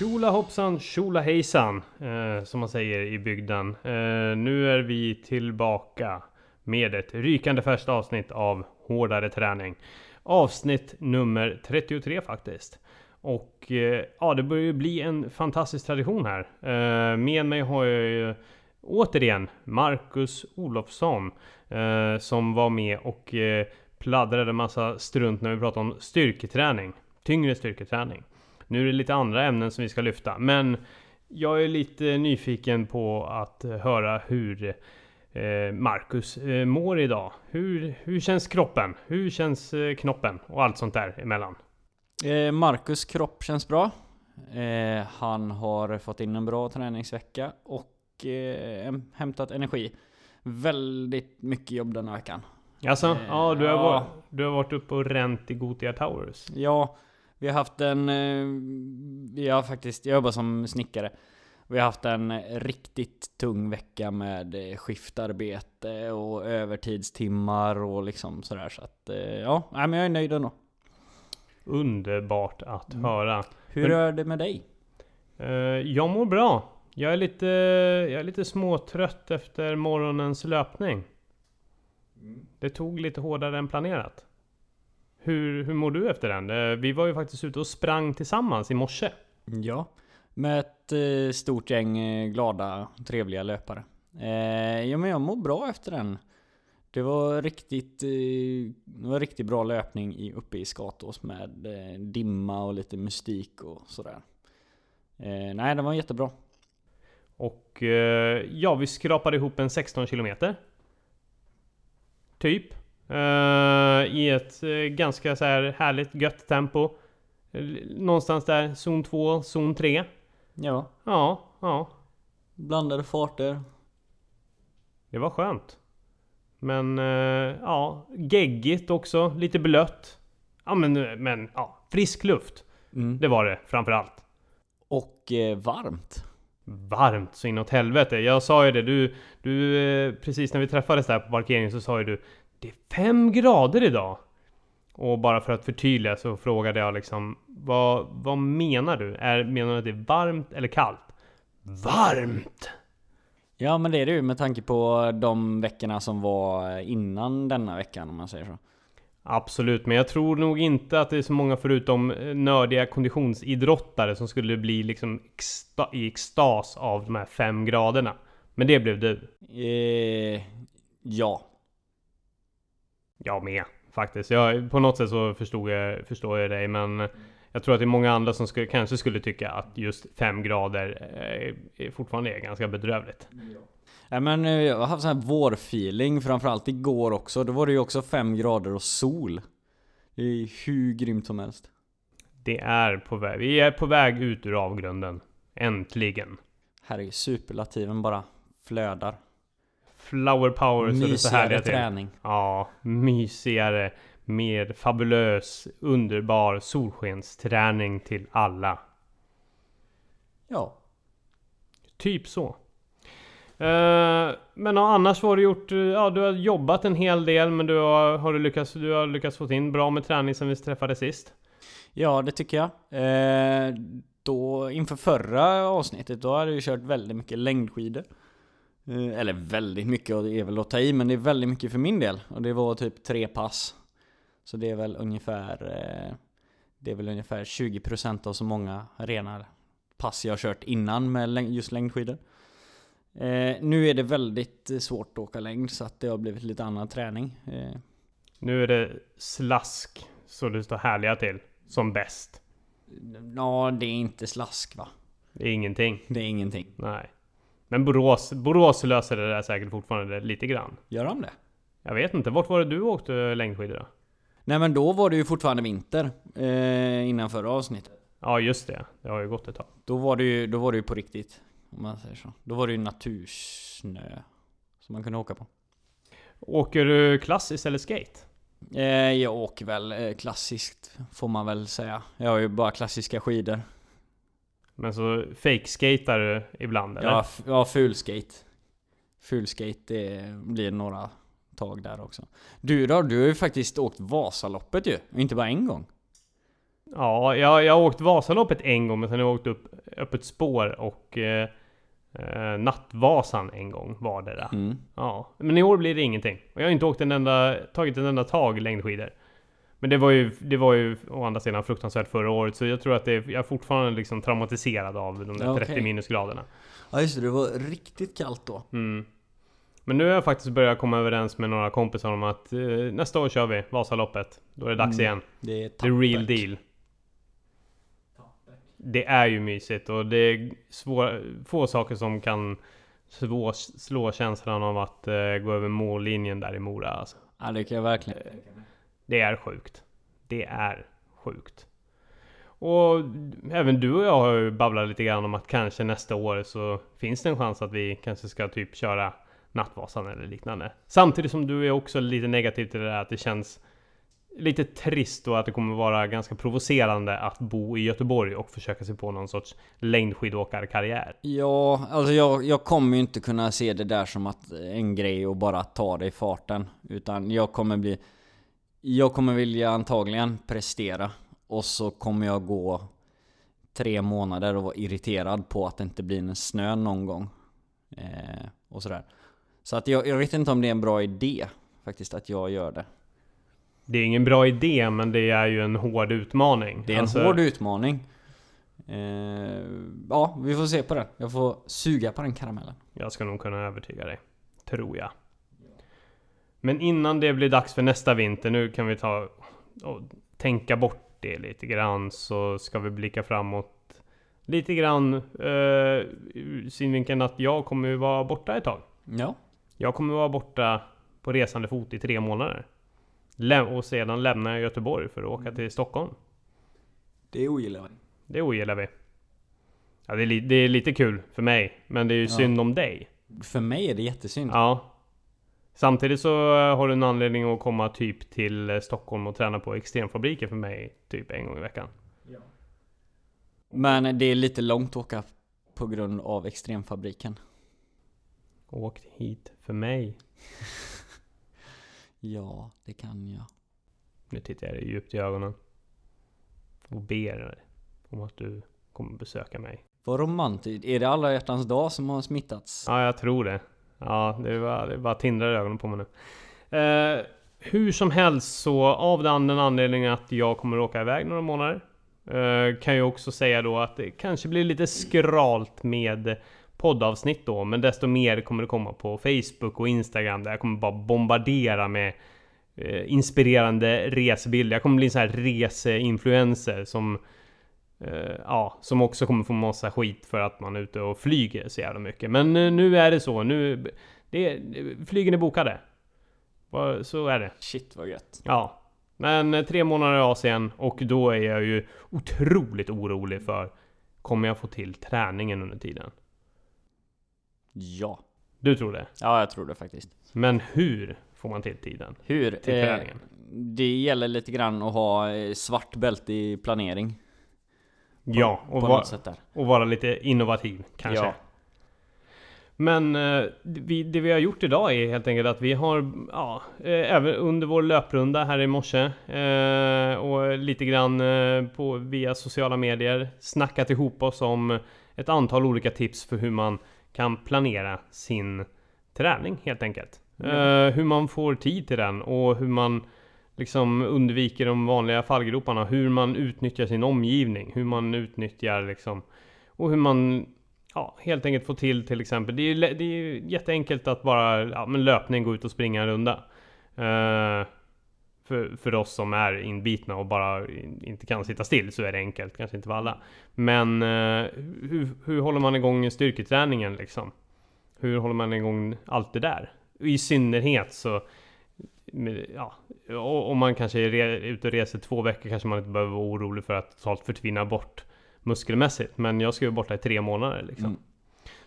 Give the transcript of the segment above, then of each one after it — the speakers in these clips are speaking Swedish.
Tjola hoppsan, tjola hejsan, eh, som man säger i bygden. Eh, nu är vi tillbaka med ett rykande färskt avsnitt av Hårdare träning. Avsnitt nummer 33 faktiskt. Och eh, ja, det börjar ju bli en fantastisk tradition här. Eh, med mig har jag ju återigen Marcus Olofsson eh, som var med och eh, pladdrade massa strunt när vi pratade om styrketräning. Tyngre styrketräning. Nu är det lite andra ämnen som vi ska lyfta, men jag är lite nyfiken på att höra hur eh, Marcus eh, mår idag. Hur, hur känns kroppen? Hur känns eh, knoppen? Och allt sånt där emellan. Marcus kropp känns bra. Han har fått in en bra träningsvecka och hämtat energi. Väldigt mycket jobb denna veckan. Alltså, ja, du har, ja. Varit, du har varit uppe och ränt i Gotia Towers. Ja, vi har haft en... Eh, vi har faktiskt, jag jobbar som snickare. Vi har haft en riktigt tung vecka med eh, skiftarbete och övertidstimmar och liksom sådär. Så att eh, ja, men jag är nöjd ändå. Underbart att mm. höra. Hur men, är det med dig? Jag mår bra. Jag är lite, jag är lite småtrött efter morgonens löpning. Mm. Det tog lite hårdare än planerat. Hur, hur mår du efter den? Eh, vi var ju faktiskt ute och sprang tillsammans i morse. Ja, med ett eh, stort gäng eh, glada, trevliga löpare. ja men jag mår bra efter den. Det var riktigt, det var riktigt bra löpning i, uppe i Skatås med dimma och lite mystik och sådär. nej, den var jättebra. Och ja, vi skrapade ihop en 16 kilometer. Typ. Uh, I ett uh, ganska så här härligt gött tempo. Någonstans där, zon 2, zon 3. Ja. Ja, ja. Blandade farter. Det var skönt. Men uh, ja, geggigt också. Lite blött. Ja men, men ja, frisk luft. Mm. Det var det framförallt. Och eh, varmt. Varmt så inåt helvete. Jag sa ju det, du, du precis när vi träffades där på parkeringen så sa ju du det är fem grader idag! Och bara för att förtydliga så frågade jag liksom Vad, vad menar du? Är, menar du att det är varmt eller kallt? Varmt! Ja men det är det ju med tanke på de veckorna som var innan denna veckan om man säger så. Absolut, men jag tror nog inte att det är så många förutom eh, nördiga konditionsidrottare som skulle bli liksom exta i extas av de här fem graderna. Men det blev du. Eh, ja, jag med faktiskt. Jag, på något sätt så förstod jag, förstår jag dig men jag tror att det är många andra som skulle, kanske skulle tycka att just 5 grader eh, fortfarande är ganska bedrövligt. Ja. men eh, jag har haft sån här vårfeeling framförallt igår också. Då var det ju också 5 grader och sol. Det är hur grymt som helst. Det är på väg. Vi är på väg ut ur avgrunden. Äntligen. Herregud, superlativen bara flödar. Flower power så det så härliga träning. Ja, mysigare, mer fabulös, underbar solskensträning till alla. Ja. Typ så. Uh, men annars var du gjort, ja du har jobbat en hel del men du har, har, du lyckats, du har lyckats få in bra med träning sen vi träffades sist? Ja det tycker jag. Uh, då inför förra avsnittet då hade jag kört väldigt mycket längdskidor. Eh, eller väldigt mycket, och det är väl att ta i, men det är väldigt mycket för min del. Och det var typ tre pass. Så det är väl ungefär eh, Det är väl ungefär 20% av så många rena pass jag kört innan med just längdskidor. Eh, nu är det väldigt svårt att åka längd så att det har blivit lite annan träning. Nu är det slask så det står härliga till. Som bäst. Ja, det är inte slask va? Det är ingenting. Det är ingenting. Nej. Men Borås, Borås löser det där säkert fortfarande lite grann. Gör de det? Jag vet inte. Vart var det du åkte längdskidor då? Nej men då var det ju fortfarande vinter. Eh, innan förra avsnittet. Ja just det. Det har ju gått ett tag. Då var det ju, då var det ju på riktigt. Om man säger så. Då var det ju natursnö. Som man kunde åka på. Åker du klassiskt eller skate? Eh, jag åker väl eh, klassiskt, får man väl säga. Jag har ju bara klassiska skidor. Men så fake-skatar du ibland eller? Ja, ja full-skate. Full-skate, det blir några tag där också. Du då? Du har ju faktiskt åkt Vasaloppet ju, inte bara en gång. Ja, jag, jag har åkt Vasaloppet en gång men sen har jag åkt upp öppet spår och eh, eh, Nattvasan en gång var det där. Mm. Ja, men i år blir det ingenting. Och jag har inte åkt en enda, tagit en enda tag längdskidor. Men det var ju, det var ju å andra sidan fruktansvärt förra året så jag tror att det, jag är fortfarande liksom traumatiserad av de där Ja, 30 okej. minusgraderna. Ja just det, det var riktigt kallt då. Mm. Men nu har jag faktiskt börjat komma överens med några kompisar om att eh, nästa år kör vi Vasaloppet. Då är det dags Mm. igen. Det är The real tappert. deal. Det är ju mysigt och det är svår, få saker som kan slå, slå känslan av att eh, gå över mållinjen där i Mora. Alltså. Ja det kan jag verkligen. Det är sjukt. Det är sjukt. Och även du och jag har ju babblat lite grann om att kanske nästa år så finns det en chans att vi kanske ska typ köra Nattvasan eller liknande. Samtidigt som du är också lite negativ till det där att det känns lite trist och att det kommer vara ganska provocerande att bo i Göteborg och försöka sig på någon sorts längdskidåkarkarriär. Ja, alltså jag, jag kommer ju inte kunna se det där som att en grej och bara ta det i farten. Utan jag kommer bli... Jag kommer vilja antagligen prestera. Och så kommer jag gå tre månader och vara irriterad på att det inte blir en snö någon gång. Eh, och sådär. Så att jag, jag vet inte om det är en bra idé faktiskt att jag gör det. Det är ingen bra idé men det är ju en hård utmaning. Det är en Alltså, hård utmaning. Eh, ja, vi får se på det. Jag får suga på den karamellen. Jag ska nog kunna övertyga dig. Tror jag. Men innan det blir dags för nästa vinter, nu kan vi ta och tänka bort det lite grann så ska vi blicka framåt lite grann eh, synvinkeln att jag kommer vara borta ett tag. Ja. Jag kommer vara borta på resande fot i tre månader. Lä- och sedan lämnar jag Göteborg för att åka till Stockholm. Det ogillar vi. Det ogillar vi. Ja, det, är det är lite kul för mig, men det är ju Ja. synd om dig. För mig är det jättesynd. Ja. Samtidigt så eh, har du en anledning att komma typ till eh, Stockholm och träna på extremfabriken för mig typ en gång i veckan. Men det är lite långt att åka på grund av extremfabriken. Åk hit för mig. Ja, det kan jag. Nu tittar jag dig djupt i ögonen. Och ber om att du kommer besöka mig. Vad romantiskt. Är det alla hjärtans dag som har smittats? Ja, jag tror det. Ja, det var, det bara tindrar i ögonen på mig nu. Eh, hur som helst så av den anledningen att jag kommer att åka iväg några månader. Eh, kan jag också säga då att det kanske blir lite skralt med poddavsnitt då. Men desto mer kommer det komma på Facebook och Instagram där jag kommer bara bombardera med eh, inspirerande resebilder. Jag kommer bli en sån här reseinfluencer som Eh, ja, som också kommer få massa skit för att man är ute och flyger så jävla mycket. Men eh, nu är det så. Nu, det, flygen är bokade. Så är det. Shit vad gött. Ja. Men eh, tre månader i Asien och då är jag ju otroligt orolig för Kommer jag få till träningen under tiden? Ja. Du tror det? Ja, jag tror det faktiskt. Men hur får man till tiden? Hur? Till Eh, träningen? det gäller lite grann att ha eh, svart bälte i planering. På, Ja, och, på va, något sätt där. och vara lite innovativ kanske. Ja. Men eh, vi, det vi har gjort idag är helt enkelt att vi har, ja, eh, även under vår löprunda här i morse eh, och lite grann på, via sociala medier snackat ihop oss om ett antal olika tips för hur man kan planera sin träning helt enkelt. Eh, hur man får tid till den och hur man liksom undviker de vanliga fallgroparna. Hur man utnyttjar sin omgivning. Hur man utnyttjar liksom och hur man ja, helt enkelt får till till exempel. Det är ju det är ju jätteenkelt att bara ja, men löpning, gå ut och springa en runda. Uh, för, för oss som är inbitna och bara in- inte kan sitta still så är det enkelt, kanske inte för alla. Men uh, hur, hur håller man igång styrketräningen liksom? Hur håller man igång allt det där? I synnerhet så Ja, om man kanske är ute och reser två veckor kanske man inte behöver vara orolig för att totalt försvinna bort muskelmässigt. Men jag ska ju borta i tre månader liksom. Mm.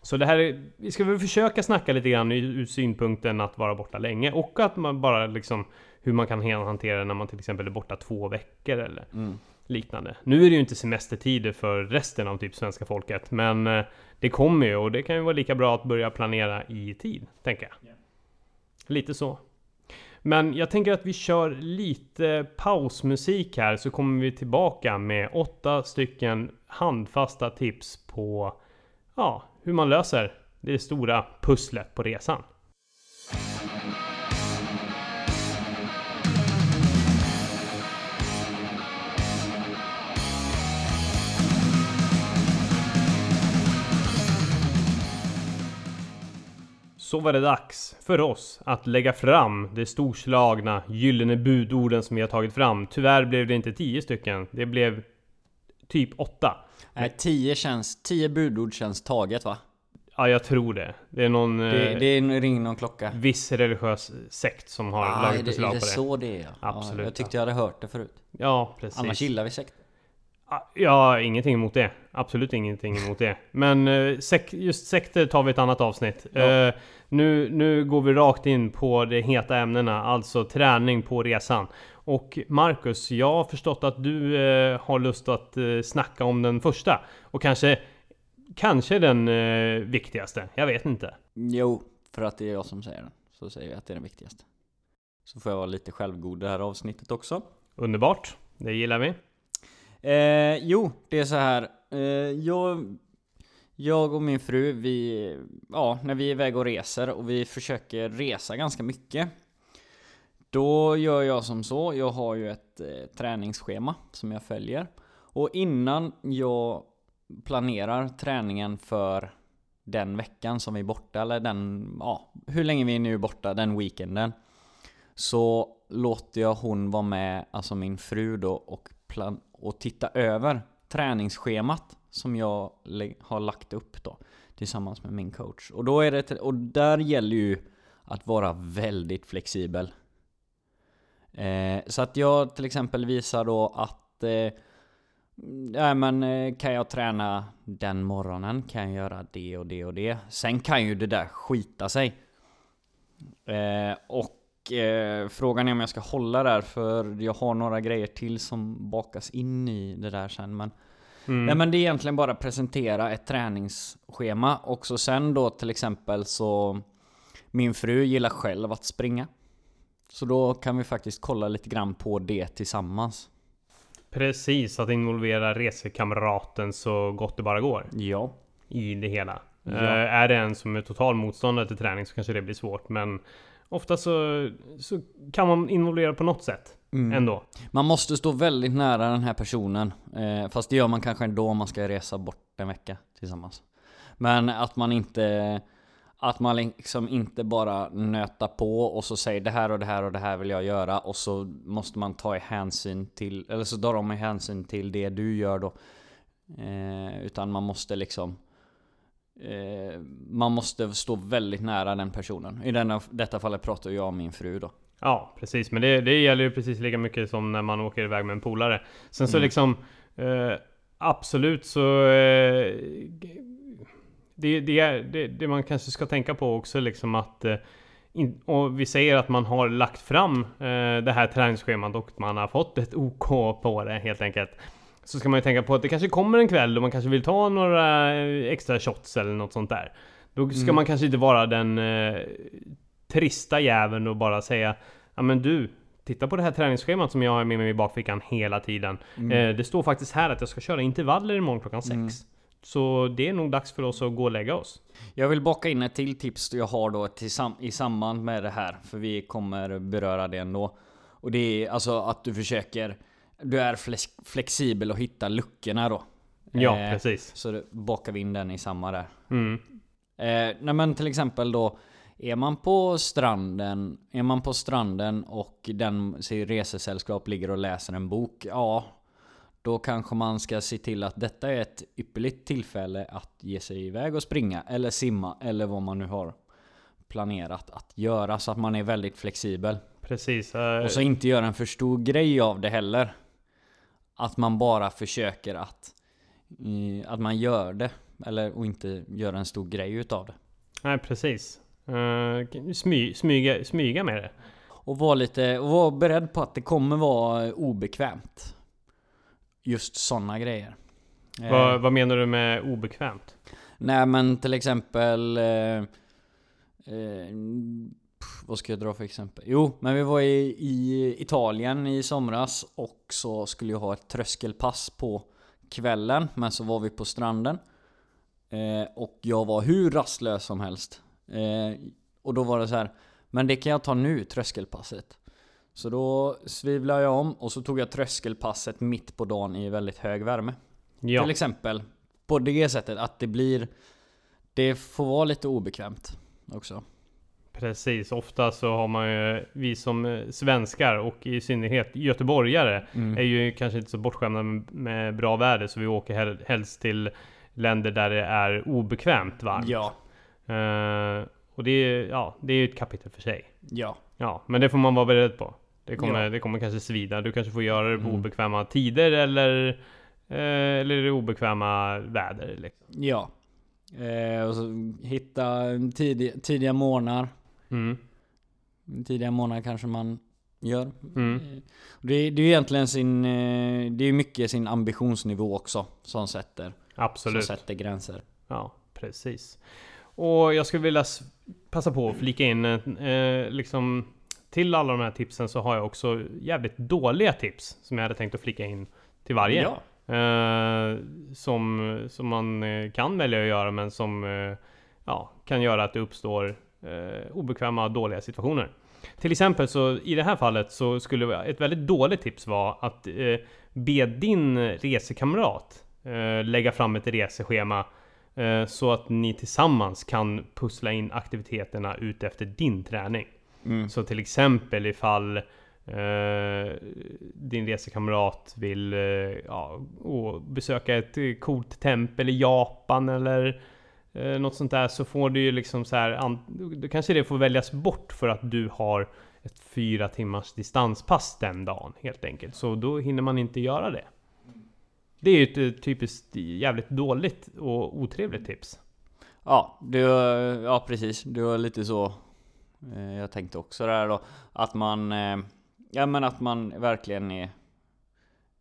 Så det här är, vi ska väl försöka snacka lite grann ur synpunkten att vara borta länge och att man bara liksom hur man kan hantera det när man till exempel är borta två veckor eller Mm. liknande. Nu är det ju inte semestertider för resten av typ svenska folket, men eh, det kommer ju och det kan ju vara lika bra att börja planera i tid, tänker jag. Lite så. Men jag tänker att vi kör lite pausmusik här så kommer vi tillbaka med åtta stycken handfasta tips på ja, hur man löser det stora pusslet på resan. Så var det dags för oss att lägga fram de storslagna gyllene budorden som vi har tagit fram. Tyvärr blev det inte tio stycken. Det blev typ åtta. Nej, tio känns... Tio budord känns taget va? Ja, jag tror det. Det är någon Det, eh, det ringer någon klocka. viss religiös sekt som har Ah, lagt är beslag är det på det. så det är ja. Absolut, Ja, jag tyckte jag hade hört det förut. Ja, precis. Annars gillar vi sekt. Ja, Ja, ingenting emot det. Absolut ingenting emot det. Men eh, sek just sekter tar vi ett annat avsnitt. Ja. Eh, nu, nu går vi rakt in på de heta ämnena, alltså träning på resan. Och Marcus, jag har förstått att du eh, har lust att eh, snacka om den första. Och kanske, kanske den eh, viktigaste. Jag vet inte. Jo, för att det är jag som säger den. Så säger vi att det är den viktigaste. Så får jag vara lite självgod det här avsnittet också. Underbart. Det gillar vi. Eh, jo, det är så här. Eh, jag, jag och min fru, vi, ja, när vi är iväg och reser och vi försöker resa ganska mycket. Då gör jag som så, jag har ju ett eh, träningsschema som jag följer. Och innan jag planerar träningen för den veckan som vi är borta, eller den, ja, hur länge vi är nu borta, den weekenden. Så låter jag hon vara med, alltså min fru då, och, plan- och titta över träningsschemat som jag har lagt upp då tillsammans med min coach. Och då är det, och där gäller ju att vara väldigt flexibel. Eh, så att jag till exempel visar då att eh, Ja men eh, kan jag träna den morgonen? Kan jag göra det och det och det? Sen kan ju det där skita sig. Eh, och eh, frågan är om jag ska hålla där för jag har några grejer till som bakas in i det där sen. Men, Mm. nej, men det är egentligen bara presentera ett träningsschema och så sen då till exempel så min fru gillar själv att springa. Så då kan vi faktiskt kolla lite grann på det tillsammans. Precis, att involvera resekamraten så gott det bara går. Ja. i det hela. Ja. Eh, är det en som är total motståndare till träning så kanske det blir svårt. Men ofta så, så kan man involvera på något sätt Mm. ändå. Man måste stå väldigt nära den här personen. Eh, fast det gör man kanske ändå om man ska resa bort en vecka tillsammans. Men att man inte... Att man liksom inte bara nötar på och så säger det här och det här och det här vill jag göra och så måste man ta i hänsyn till, eller så drar de i hänsyn till det du gör då. Eh, utan man måste liksom eh, Man måste stå väldigt nära den personen. I denna, detta fallet pratar jag om min fru då. Ja, precis. Men det, det gäller ju precis lika mycket som när man åker iväg med en polare. Sen så Mm. liksom eh, Absolut så eh, det, det, är- det, det man kanske ska tänka på också liksom att eh, in, och vi säger att man har lagt fram eh, det här träningsschemat och man har fått ett OK på det helt enkelt. Så ska man ju tänka på att det kanske kommer en kväll då man kanske vill ta några eh, extra shots eller något sånt där. Då ska Mm. man kanske inte vara den eh, trista jäveln och bara säga Ja men du, titta på det här träningsschemat som jag har med mig i bakfickan hela tiden. Mm. Eh, det står faktiskt här att jag ska köra intervaller imorgon klockan sex. Mm. Så det är nog dags för oss att gå och lägga oss. Jag vill baka in ett till tips jag har då i samband med det här. För vi kommer beröra det ändå. Och det är alltså att du försöker... Du är flex- flexibel och hittar luckorna då. Ja, Eh, precis. Så bakar vi in den i samma där. Mm. Eh, nej men till exempel då är man på stranden, är man på stranden och den resesällskap ligger och läser en bok, ja då kanske man ska se till att detta är ett ypperligt tillfälle att ge sig iväg och springa eller simma eller vad man nu har planerat att göra så att man är väldigt flexibel. Precis. Och så inte göra en för stor grej av det heller. Att man bara försöker att eh, att man gör det eller och inte gör en stor grej utav det. Nej, precis. Uh, smy, smyga, smyga med det. Och var lite, och var beredd på att det kommer vara obekvämt. Just sådana grejer. Eh, Vad, vad menar du med obekvämt? Nej men till exempel eh, eh, vad ska jag dra för exempel? Jo, men vi var i, i Italien i somras och så skulle jag ha ett tröskelpass på kvällen, men så var vi på stranden. Eh, och jag var hur rastlös som helst. Eh, och då var det så här, men det kan jag ta nu, tröskelpasset. Så då svivlade jag om och så tog jag tröskelpasset mitt på dagen i väldigt hög värme. Ja, Till exempel. På det sättet att det blir... Det får vara lite obekvämt också. Precis. Ofta så har man ju, vi som eh, svenskar och i synnerhet göteborgare Mm. är ju kanske inte så bortskämda med, bra väder så vi åker hel, helst till länder där det är obekvämt varmt. Ja. Eh, och det är, ja, det är ju ett kapitel för sig. Ja. Ja, men det får man vara beredd på. Det kommer, Ja. det kommer kanske svida. Du kanske får göra det på Mm. obekväma tider eller, eh, eller obekväma väder. Liksom. Ja. Eh, och så hitta tidig, tidiga morgnar. Mm. Tidiga morgnar kanske man gör. Mm. Eh, Det, det är ju egentligen sin... eh, Det är mycket sin ambitionsnivå också som sätter, Absolut. som sätter gränser. Ja, precis. Och jag skulle vilja passa på att flika in eh, liksom till alla de här tipsen så har jag också jävligt dåliga tips som jag hade tänkt att flika in till varje. Ja. Eh, som, som man eh, kan välja att göra men som eh, ja, kan göra att det uppstår eh, obekväma dåliga situationer. Till exempel så i det här fallet så skulle ett väldigt dåligt tips vara att eh, be din resekamrat eh, lägga fram ett reseschema eh, så att ni tillsammans kan pussla in aktiviteterna ut efter din träning. Mm. Så till exempel ifall eh, din resekamrat vill eh, ja, besöka ett coolt tempel i Japan eller eh, något sånt där så får du ju liksom så här, an- då kanske det får väljas bort för att du har ett fyra timmars distanspass den dagen helt enkelt. Så då hinner man inte göra det. Det är ju ett eh, typiskt jävligt dåligt och otrevligt tips. Ja, det ja precis. det var lite så eh, Jag tänkte också där då Att man eh, Ja men att man verkligen är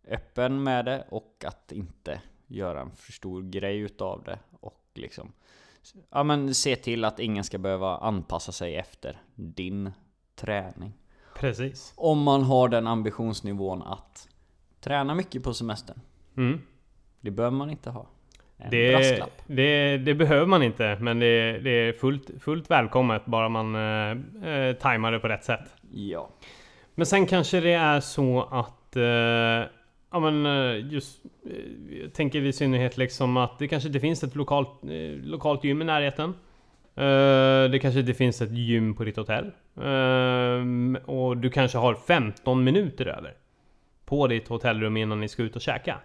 Öppen med det och att inte göra en för stor grej utav det liksom Ja men se till att ingen ska behöva anpassa sig efter din träning Precis. Om man har den ambitionsnivån att Träna mycket på semestern Mm. Det behöver man inte ha En Det, det, det behöver man inte, men det, det är fullt, fullt välkommet bara man eh, eh, tajmar det på rätt sätt. Ja Men sen kanske det är så att eh, Ja men eh, just eh, Jag tänker i synnerhet liksom att det kanske inte finns ett lokalt, eh, lokalt gym i närheten. Eh, det kanske inte finns ett gym på ditt hotell. Eh, och du kanske har 15 minuter över. På ditt hotellrum innan ni ska ut och käka.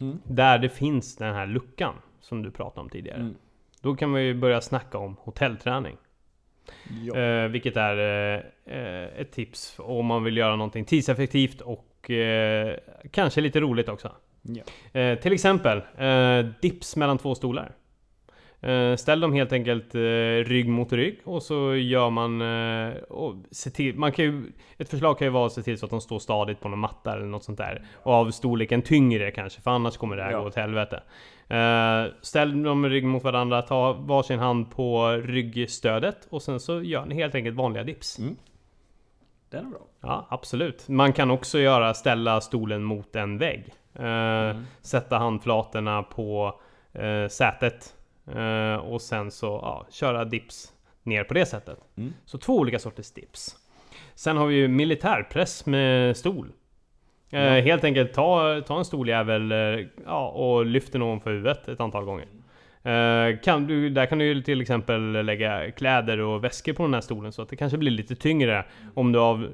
Mm. Där det finns den här luckan som du pratade om tidigare. Mm. Då kan vi börja snacka om hotellträning. Ja. Eh, vilket är eh, eh, ett tips om man vill göra någonting tidseffektivt och eh, kanske lite roligt också. Ja. Eh, till exempel eh, dips mellan två stolar. Eh, ställ dem helt enkelt eh, rygg mot rygg och så gör man... Eh, och se till, man kan ju, ett förslag kan ju vara att se till så att de står stadigt på någon matta eller något sånt där. Och av storleken tyngre kanske, för annars kommer det här Ja. gå åt helvete. Ställ dem rygg mot varandra, ta varsin hand på ryggstödet och sen så gör ni helt enkelt vanliga dips. Mm. Den är bra. Ja, absolut. Man kan också göra ställa stolen mot en vägg. Eh, Mm. Sätta handflatorna på eh, sätet. Eh, och sen så ja, köra dips ner på det sättet. Mm. Så två olika sorters dips. Sen har vi ju militärpress med stol. Eh, Ja. Helt enkelt ta, ta en stoljävel eh, ja, och lyft den ovanför huvudet ett antal gånger. Eh, kan du, där kan du ju till exempel lägga kläder och väskor på den här stolen så att det kanske blir lite tyngre om du av,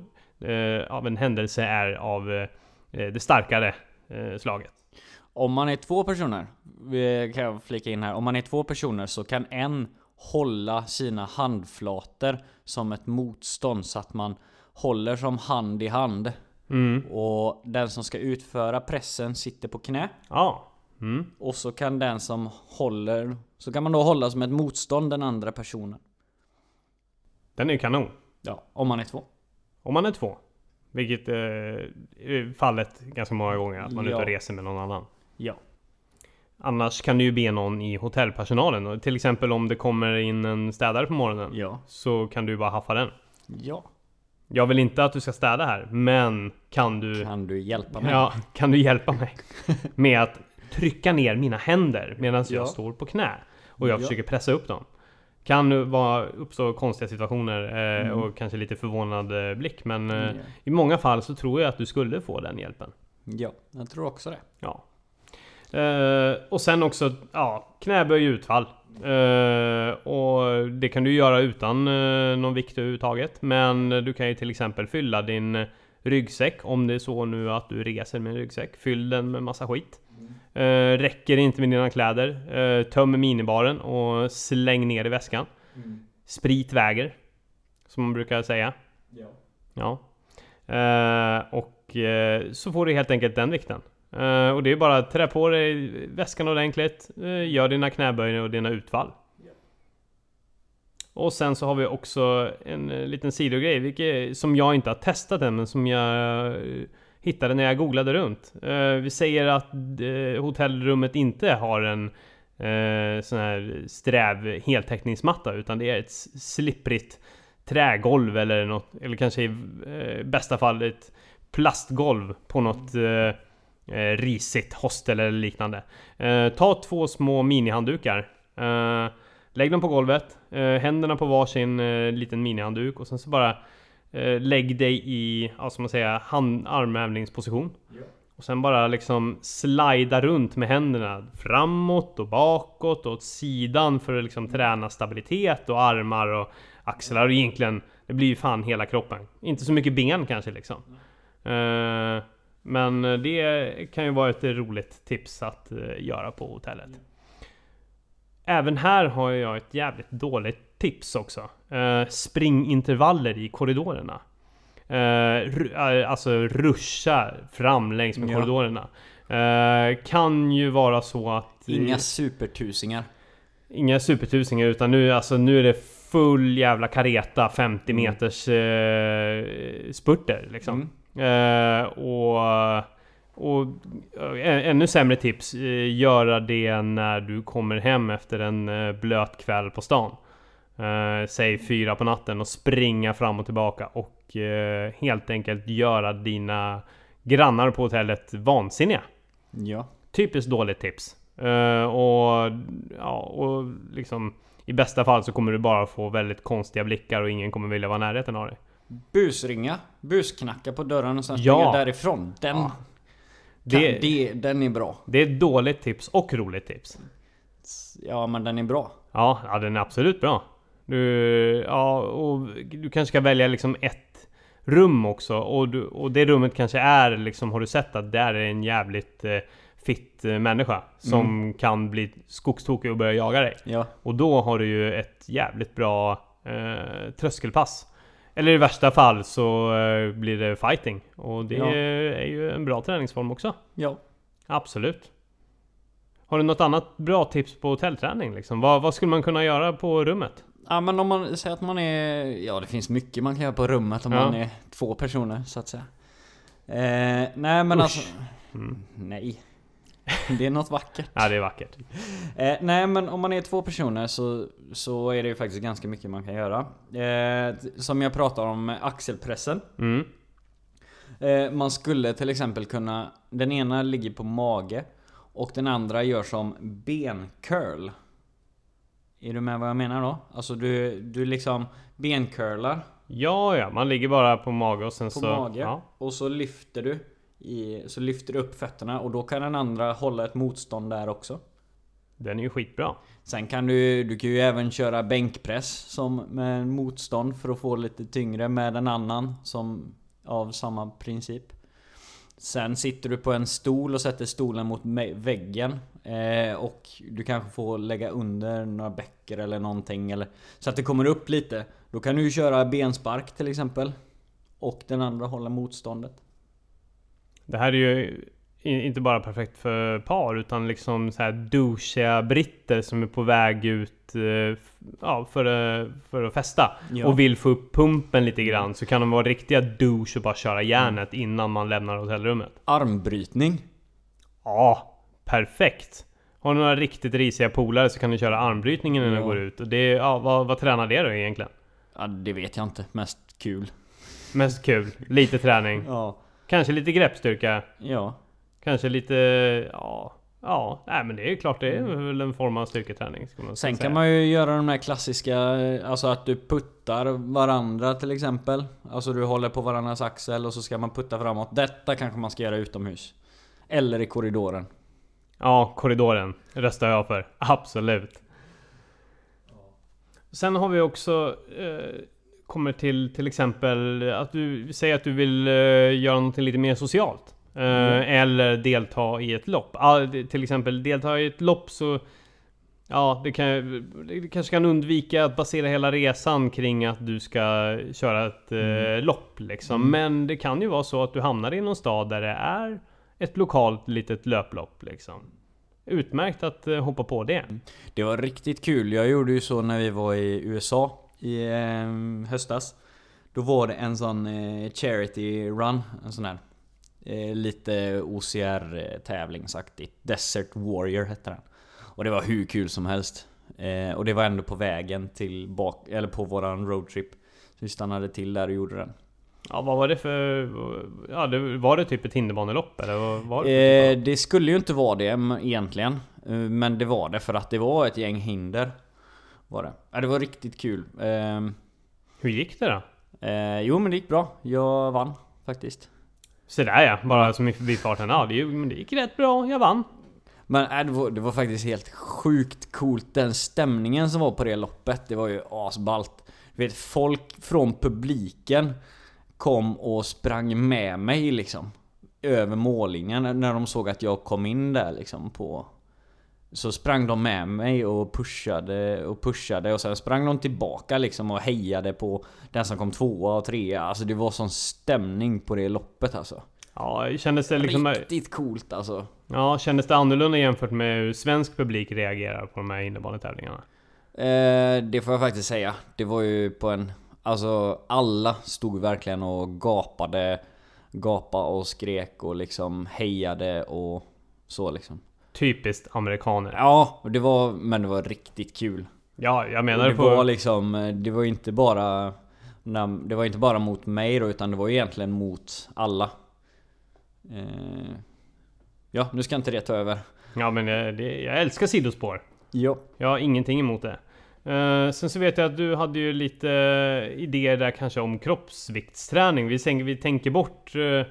eh, av en händelse är av eh, det starkare slaget. Om man är två personer, kan jag flika in här. Om man är två personer så kan en hålla sina handflator som ett motstånd så att man håller som hand i hand. Mm. Och den som ska utföra pressen sitter på knä. Ja. Mm. Och så kan den som håller, så kan man då hålla som ett motstånd den andra personen. Den är ju kanon. Ja, om man är två. Om man är två. Vilket eh, är fallet ganska många gånger att man är ute och Ja. reser med någon annan. Ja. Annars kan du ju be någon i hotellpersonalen. Till exempel om det kommer in en städare på morgonen. Ja. Så kan du bara haffa den. Ja. Jag vill inte att du ska städa här, men kan du... Kan du hjälpa mig? Ja, kan du hjälpa mig? Med att trycka ner mina händer medan Ja. jag står på knä. Och jag Ja. försöker pressa upp dem. Kan vara, uppstå konstiga situationer eh, Mm. och kanske lite förvånad eh, blick. Men eh, Ja. i många fall så tror jag att du skulle få den hjälpen. Ja, jag tror också det. Ja. Eh, och sen också, ja, knäböj utfall. Eh, och det kan du göra utan någon vikt överhuvudtaget. Men du kan ju till exempel fylla din ryggsäck om det är så nu att du reser med en ryggsäck. Fyll den med massa skit. Eh, räcker inte med dina kläder, eh, töm minibaren och släng ner i väskan. Sprit väger, som man brukar säga. Ja. Ja. Eh, och eh, så får du helt enkelt den vikten. Eh, och det är bara att trä på dig väskan ordentligt. Eh, gör dina knäböj och dina utfall. Och sen så har vi också en liten sidogrej, vilket, som jag inte har testat än, men som jag hittade när jag googlade runt. Eh, vi säger att eh, hotellrummet inte har en eh, sån här sträv heltäckningsmatta, utan det är ett slipprigt trägolv eller något, eller kanske i eh, bästa fall ett plastgolv på något eh, eh, risigt hostel eller liknande. Eh, ta två små minihanddukar. Eh, lägg dem på golvet, eh, händerna på varsin eh, liten minihandduk och sen så bara eh, lägg dig i, ja, som man säger, hand, armhävningsposition. Och sen bara liksom slida runt med händerna framåt och bakåt och åt sidan för att liksom träna stabilitet och armar och axlar och egentligen Det blir ju fan hela kroppen. Inte så mycket ben kanske liksom. Eh, men det kan ju vara ett roligt tips att eh, göra på hotellet. Även här har jag ett jävligt dåligt tips också. Eh, springintervaller i korridorerna. Eh, alltså ruscha fram längs med Ja. korridorerna. Eh, kan ju vara så att... Inga supertusingar. Inga supertusingar utan nu, alltså, nu är det full jävla kareta 50 Mm. meters eh, spurter liksom. Mm. Och, och eh, ännu sämre tips, eh, göra det när du kommer hem efter en eh, blöt kväll på stan. Säg fyra på natten och springa fram och tillbaka och helt enkelt göra dina grannar på hotellet vansinniga. Ja. Typiskt dåligt tips. Och, ja, och liksom i bästa fall så kommer du bara få väldigt konstiga blickar och ingen kommer vilja vara i närheten av dig. Busringa, busknacka på dörren och sen Ja. springa därifrån. Den, Ja. Kan, Det, det, den är bra. det är ett dåligt tips och roligt tips. Ja men den är bra. Ja, ja den är absolut bra. Du, ja, och du kanske ska välja liksom ett rum också. Och, du, och det rummet kanske är liksom, har du sett att där är en jävligt eh, fit eh, människa som kan bli skogstokig och börja jaga dig. Ja. Och då har du ju ett jävligt bra eh, tröskelpass. Eller i värsta fall så eh, blir det fighting. Och det Ja. är ju en bra träningsform också. Ja. Absolut. Har du något annat bra tips på hotellträning? Liksom? Vad, vad skulle man kunna göra på rummet? Ja men om man säger att man är... Ja det finns mycket man kan göra på rummet om Ja. man är två personer så att säga. Eh, nej men Usch. alltså... Mm. Nej. Det är något vackert. Ja, det är vackert. Eh, nej men om man är två personer så, så är det ju faktiskt ganska mycket man kan göra. Eh, som jag pratar om axelpressen. Mm. Eh, man skulle till exempel kunna... Den ena ligger på mage och den andra gör som bencurl. Är du med vad jag menar då? Alltså du, du liksom bencurlar Ja, ja, man ligger bara på mage och sen på så... mage Ja. och så lyfter du i, Så lyfter du upp fötterna och då kan den andra hålla ett motstånd där också. Den är ju skitbra. Sen kan du, du kan ju även köra bänkpress som med motstånd för att få lite tyngre med en annan som av samma princip. Sen sitter du på en stol och sätter stolen mot väggen eh, och du kanske får lägga under några bäckor eller någonting eller så att det kommer upp lite. Då kan du köra benspark till exempel. Och den andra håller motståndet. Det här är ju inte bara perfekt för par utan liksom så här douchiga britter som är på väg ut eh, ja, för, eh, för att festa. Ja. Och vill få upp pumpen lite grann så kan de vara riktiga douche och bara köra järnet innan man lämnar hotellrummet. Armbrytning. Ja, perfekt! Har du några riktigt risiga polare så kan du köra armbrytningen innan Ja. du går ut. Och det, ja, vad, vad tränar det då egentligen? Ja, det vet jag inte. Mest kul. Mest kul, lite träning. Ja. Kanske lite greppstyrka. Ja. Kanske lite, ja, ja, nej men det är ju klart det är väl en form av styrketräning. Ska man Sen säga. kan man ju göra de där klassiska, eh, alltså att du puttar varandra till exempel. Alltså du håller på varandras axel och så ska man putta framåt. Detta kanske man ska göra utomhus. Eller i korridoren. Ja, korridoren röstar jag för. Absolut. Sen har vi också eh, kommer till till exempel att du säger att du vill eh, göra något lite mer socialt. Eh, Eller delta i ett lopp. Ah, till exempel delta i ett lopp så Ja, det, kan, det kanske kan undvika att basera hela resan kring att du ska köra ett eh, lopp liksom. Men det kan ju vara så att du hamnar i någon stad där det är ett lokalt litet löplopp liksom. Utmärkt att hoppa på det. Det var riktigt kul. Jag gjorde ju så när vi var i USA i eh, höstas. Då var det en sån eh, charity run, en sån här eh, lite OCR tävlingsaktigt. Desert Warrior hette den. Och det var hur kul som helst. Eh, och det var ändå på vägen till bak, eller på våran roadtrip. Så vi stannade till där och gjorde den. Ja, vad var det för... Ja, det, var det typ ett hinderbanelopp eller vad var det? typ Eh, det skulle ju inte vara det egentligen. Eh, Men det var det för att det var ett gäng hinder. Var det. Ja, det var riktigt kul. Av- Hur gick det då? Eh, jo men det gick bra. Jag vann faktiskt. Så där ja, bara som i förbifarten. Ja, det, det gick rätt bra. Jag vann. Men äh, det, var, det var faktiskt helt sjukt coolt. Den stämningen som var på det loppet, det var ju asballt. Du vet, folk från publiken kom och sprang med mig liksom. Över mållinjen när de såg att jag kom in där liksom på... Så sprang de med mig och pushade och pushade och sen sprang de tillbaka liksom och hejade på den som kom tvåa och trea. Alltså det var sån stämning på det loppet alltså. Ja, kändes det liksom... Riktigt coolt alltså. Ja, kändes det annorlunda jämfört med hur svensk publik reagerar på de här innebanetävlingarna? Eh, det får jag faktiskt säga. Det var ju på en... Alltså alla stod verkligen och gapade. Gapa och skrek och liksom hejade och så liksom. Typiskt amerikaner. Ja, och det var... Men det var riktigt kul. Ja, jag Och menar det på... var liksom... Det var inte bara... Det var inte bara mot mig då, utan det var egentligen mot alla. Eh, ja, nu ska inte det ta över. Ja, men jag, det, jag älskar sidospår. Ja. Jag har ingenting emot det. Eh, sen så vet jag att du hade ju lite eh, idéer där kanske om kroppsviktsträning. Vi, tänker, vi tänker bort eh,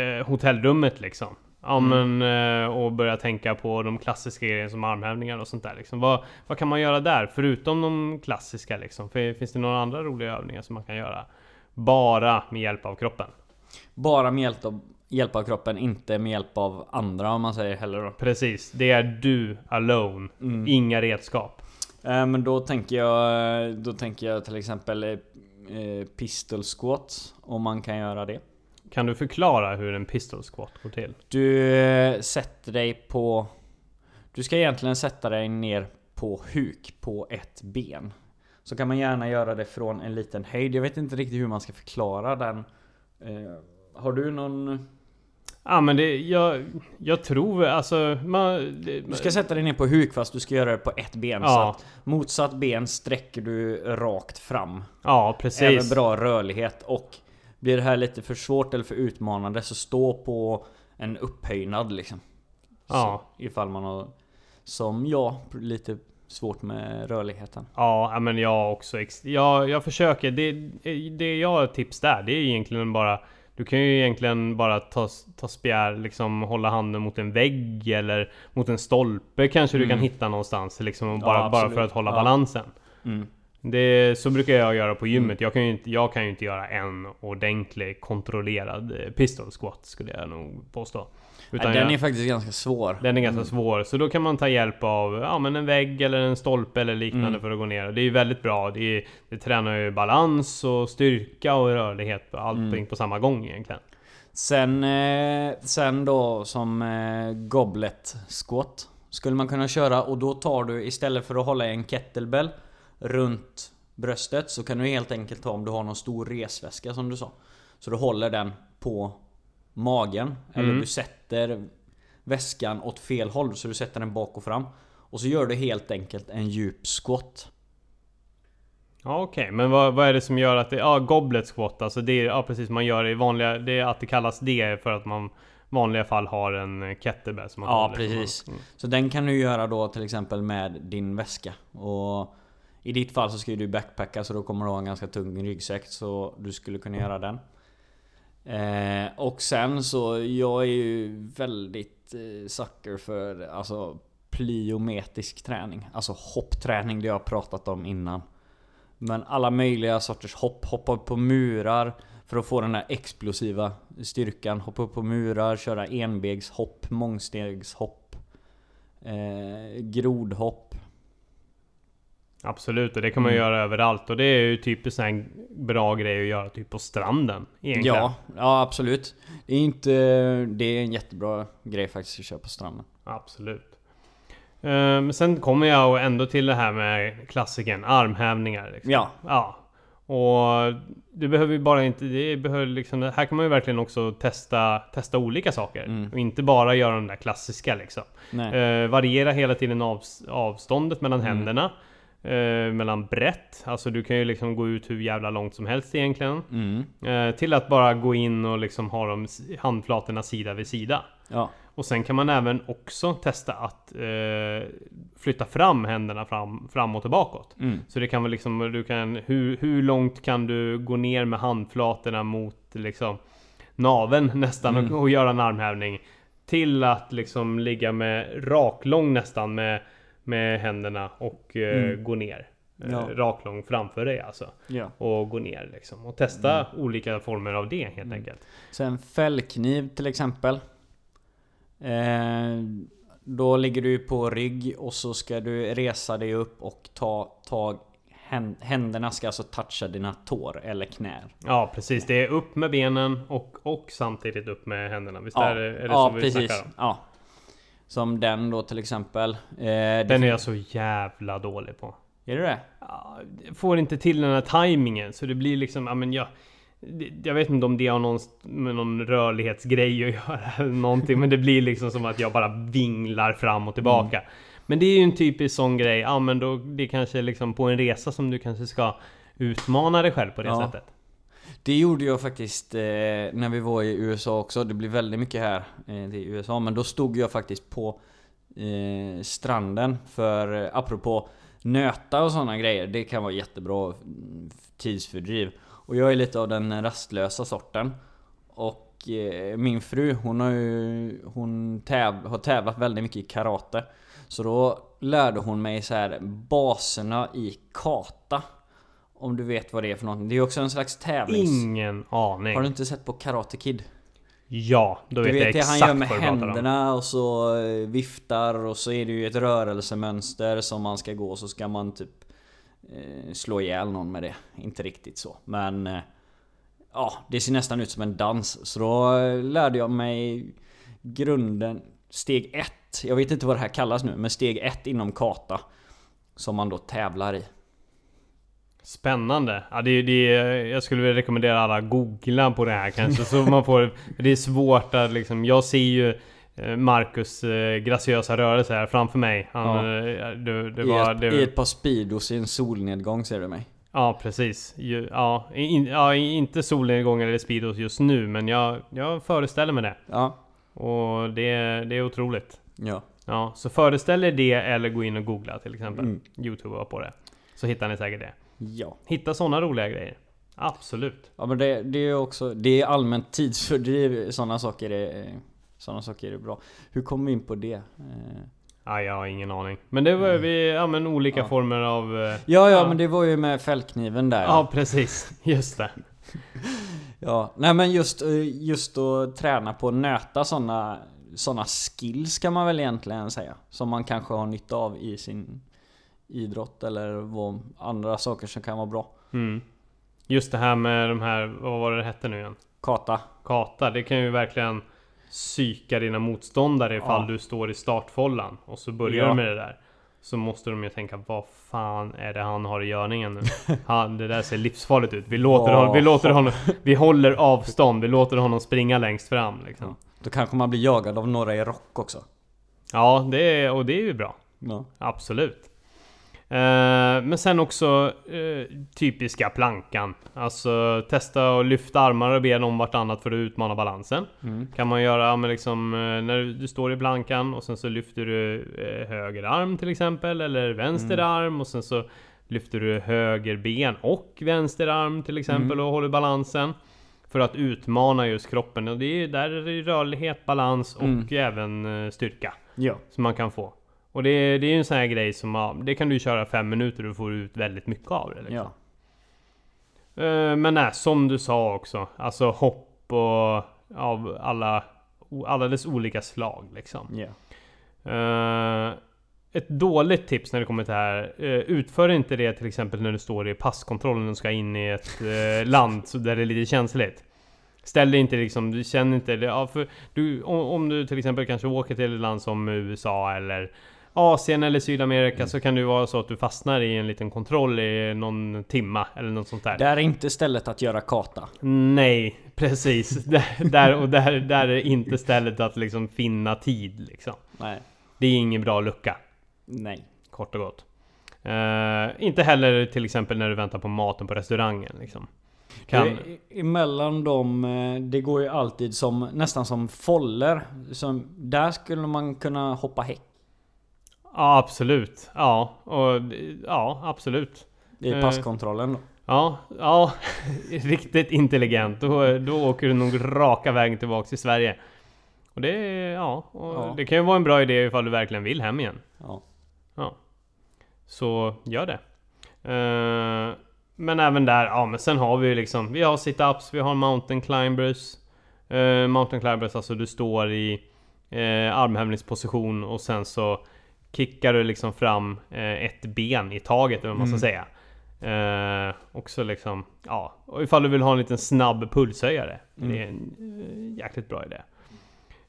eh, hotellrummet liksom. Ja men eh, och börja tänka på de klassiska grejerna som armhävningar och sånt där liksom. Vad, vad kan man göra där? Förutom de klassiska liksom. Finns det några andra roliga övningar som man kan göra? Bara med hjälp av kroppen. Bara med hjälp av, hjälp av kroppen, inte med hjälp av andra om man säger heller då. Precis, det är du alone. Inga redskap. Eh, Men då tänker jag, då tänker jag till exempel eh, pistol squat, om man kan göra det. Kan du förklara hur en pistol squat går till? Du eh, sätter dig på... Du ska egentligen sätta dig ner på huk på ett ben. Så kan man gärna göra det från en liten höjd. Jag vet inte riktigt hur man ska förklara den. Eh, Har du någon... Ja men det, jag, jag tror alltså... Man, det, Du ska sätta dig ner på huk fast du ska göra det på ett ben. Så Ja, att motsatt ben sträcker du rakt fram. ja Även precis. bra rörlighet och blir det här lite för svårt eller för utmanande så stå på en upphöjnad liksom. Ja. Så, ifall man har, som jag, lite svårt med rörligheten. Ja, men jag också. Jag, jag försöker. Det, det jag har tips där, det är egentligen bara... Du kan ju egentligen bara ta, ta spjär, liksom hålla handen mot en vägg eller mot en stolpe kanske du kan hitta någonstans. Liksom, och Ja, bara, bara för att hålla Ja. balansen. Mm. Det, så brukar jag göra på gymmet. Jag, kan ju inte, jag kan ju inte göra en ordentlig kontrollerad eh, pistol squat skulle jag nog påstå. Utan den jag, är faktiskt ganska svår. den är ganska svår. Så då kan man ta hjälp av ja, men en vägg eller en stolpe eller liknande Mm. för att gå ner. Det är ju väldigt bra. Det, är, det tränar ju balans och styrka och rörlighet. Allting Mm. på samma gång egentligen. Sen, eh, sen då som eh, goblet squat skulle man kunna köra och då tar du istället för att hålla en kettlebell runt bröstet så kan du helt enkelt ta om du har någon stor resväska som du sa. Så du håller den på magen eller Mm. du sätter väskan åt fel håll så du sätter den bak och fram. Och så gör du helt enkelt en djup squat. Ja okej, men vad, vad är det som gör att det... Ja, goblet squat alltså det är... Ja precis, man gör det i vanliga... Det är att det kallas det för att man i vanliga fall har en kettlebell som man Ja håller. precis. Mm. Så den kan du göra då till exempel med din väska. Och i ditt fall så ska ju du backpacka så då kommer du ha en ganska tung ryggsäck så du skulle kunna göra den. Eh, och sen så, jag är ju väldigt eh, sucker för alltså plyometrisk träning. Alltså hoppträning, det jag har pratat om innan. Men alla möjliga sorters hopp. Hoppa upp på murar för att få den där explosiva styrkan. Hoppa upp på murar, köra enbegshopp, mångstegshopp. Eh, grodhopp. Absolut, och det kan man Mm. göra överallt. Och det är ju typiskt en bra grej att göra typ på stranden. Egentligen. Ja, ja absolut. Det är inte... Det är en jättebra grej faktiskt att köra på stranden. Absolut. Um, sen kommer jag ändå till det här med klassiken, armhävningar. Liksom. Ja, Ja. Och du behöver ju bara inte, det behöver liksom, här kan man ju verkligen också testa, testa olika saker. Mm. Och inte bara göra de där klassiska liksom. Eh, variera hela tiden av, avståndet mellan Mm. händerna. Eh, mellan brett, alltså du kan ju liksom gå ut hur jävla långt som helst egentligen. Mm. Eh, till att bara gå in och liksom ha de handflatorna sida vid sida. Ja. Och sen kan man även också testa att eh, flytta fram händerna fram, framåt och bakåt. Mm. Så det kan väl liksom, du kan, hur, hur långt kan du gå ner med handflatorna mot liksom naveln nästan Mm. och, och göra en armhävning. Till att liksom ligga med raklång nästan med, med händerna och eh, Mm. gå ner. Eh, Ja. Raklång framför dig alltså. ja. Och gå ner liksom. Och testa Mm. olika former av det helt enkelt. Sen fällkniv till exempel. Eh, då ligger du på rygg och så ska du resa dig upp och ta tag hän- Händerna ska alltså toucha dina tår eller knär. Ja precis, det är upp med benen och, och samtidigt upp med händerna. Visst är det, är det ja så vi precis. snackar om? Ja. Som den då till exempel. Eh, Den är jag så jävla dålig på. Är det det? Jag får inte till den här tajmingen så det blir liksom, ja men jag... Jag vet inte om det har någon, med någon rörlighetsgrej att göra eller någonting men det blir liksom som att jag bara vinglar fram och tillbaka. Men det är ju en typisk sån grej, ja men då det kanske liksom på en resa som du kanske ska utmana dig själv på det Ja. sättet. Det gjorde jag faktiskt eh, när vi var i USA också. Det blir väldigt mycket här eh, i USA. Men då stod jag faktiskt på eh, stranden. För eh, apropå nöta och sådana grejer. Det kan vara jättebra tidsfördriv. Och jag är lite av den rastlösa sorten. Och eh, min fru hon har ju hon täv, har tävlat väldigt mycket i karate. Så då lärde hon mig så här baserna i kata. Om du vet vad det är för något. Det är också en slags tävlings... Ingen aning. Har du inte sett på Karate Kid? Ja, då Du vet, jag vet det exakt han gör med vad du pratar om. händerna och så eh, viftar och så är det ju ett rörelsemönster som man ska gå så ska man typ eh, slå ihjäl någon med det. Inte riktigt så men eh, Ja, det ser nästan ut som en dans. Så då lärde jag mig grunden Steg ett. Jag vet inte vad det här kallas nu men steg ett inom kata. Som man då tävlar i. Spännande! Ja, det, det, jag skulle vilja rekommendera alla googla på det här kanske så man får... Det är svårt att liksom... Jag ser ju eh, Marcus eh, graciösa rörelse här framför mig. Han, Ja. eh, det, det I, var, ett, det, I ett par Speedos i en solnedgång ser du mig. Ja precis. Ja, in, ja, inte solnedgång eller Speedos just nu men jag, jag föreställer mig det. Ja. Och det, det är otroligt. Ja. Ja, så föreställ er det eller gå in och googla till exempel. Mm. Youtube på det. Så hittar ni säkert det. Ja. Hitta sådana roliga grejer. Absolut. Ja men det, det är också, det är allmänt tidsfördriv, sådana saker är, sådana saker är bra. Hur kom vi in på det? Eh, Ja, jag har ingen aning. Men det var vi, ja men olika Ja. former av... eh, Ja, ja Ja. men det var ju med fällkniven där. Ja precis, just det. ja. Nej men just, eh, just att träna på att nöta sådana såna skills kan man väl egentligen säga. Som man kanske har nytta av i sin idrott eller vad, andra saker som kan vara bra. Mm. Just det här med de här, vad var det det hette nu igen? Kata. Kata, det kan ju verkligen psyka dina motståndare ifall Ja. du står i startfållan och så börjar Ja. du med det där. Så måste de ju tänka, vad fan är det han har i görningen nu? Han, det där ser livsfarligt ut. Vi låter, Vad honom, vi låter honom, vi håller avstånd, vi låter honom springa längst fram liksom. Då kanske man blir jagad av några i rock också. Ja, det är, och det är ju bra. Ja. Absolut. Eh, men sen också eh, typiska plankan. Alltså testa att lyfta armar och ben om vartannat för att utmana balansen. Mm. Kan man göra med liksom eh, när du, står i plankan och sen så lyfter du höger arm till exempel eller vänster arm och sen så lyfter du höger ben och vänster arm till exempel och håller balansen. För att utmana just kroppen och det är där är det rörlighet, balans och Mm. även eh, styrka Ja. som man kan få. Och det, är- det är ju en sån här grej som ja, det kan du köra fem minuter och får ut väldigt mycket av det. Liksom. Ja. Eh, Men nej, som du sa också. Alltså hopp och av alla, alla dess olika slag liksom. Eh, ett dåligt tips när det kommer till det här. eh, utför inte det till exempel när du står i passkontrollen och ska in i ett eh, land där det är lite känsligt. Ställ dig inte liksom, du känner inte det. Ja, för du, om, om du till exempel kanske åker till ett land som USA eller Asien eller Sydamerika så kan det vara så att du fastnar i en liten kontroll i någon timma eller något sånt där. Det är inte stället att göra kata. Nej, precis. där, och där, där är inte stället att liksom finna tid liksom. Nej. Det är ingen bra lucka. Nej. Kort och gott. Eh, inte heller till exempel när du väntar på maten på restaurangen liksom. Kan... Det, emellan dem, eh, det går ju alltid som, nästan som foller. Som, där skulle man kunna hoppa häck. Ja, absolut. Ja, och, ja, absolut. I Eh. passkontrollen då. Ja, ja, riktigt intelligent. Då, då åker du nog raka vägen tillbaks till Sverige. Och det, ja, och Ja. det kan ju vara en bra idé ifall du verkligen vill hem igen. Ja. Ja. Så gör det. Eh, men även där, ja men sen har vi ju liksom, vi har sit-ups, vi har mountain climbers. Uh, mountain climbers, alltså du står i uh, armhävningsposition och sen så kickar du liksom fram eh, ett ben i taget, eller vad man ska säga. Uh, också liksom, ja, och ifall du vill ha en liten snabb pulshöjare. Det är en eh, jäkligt bra idé.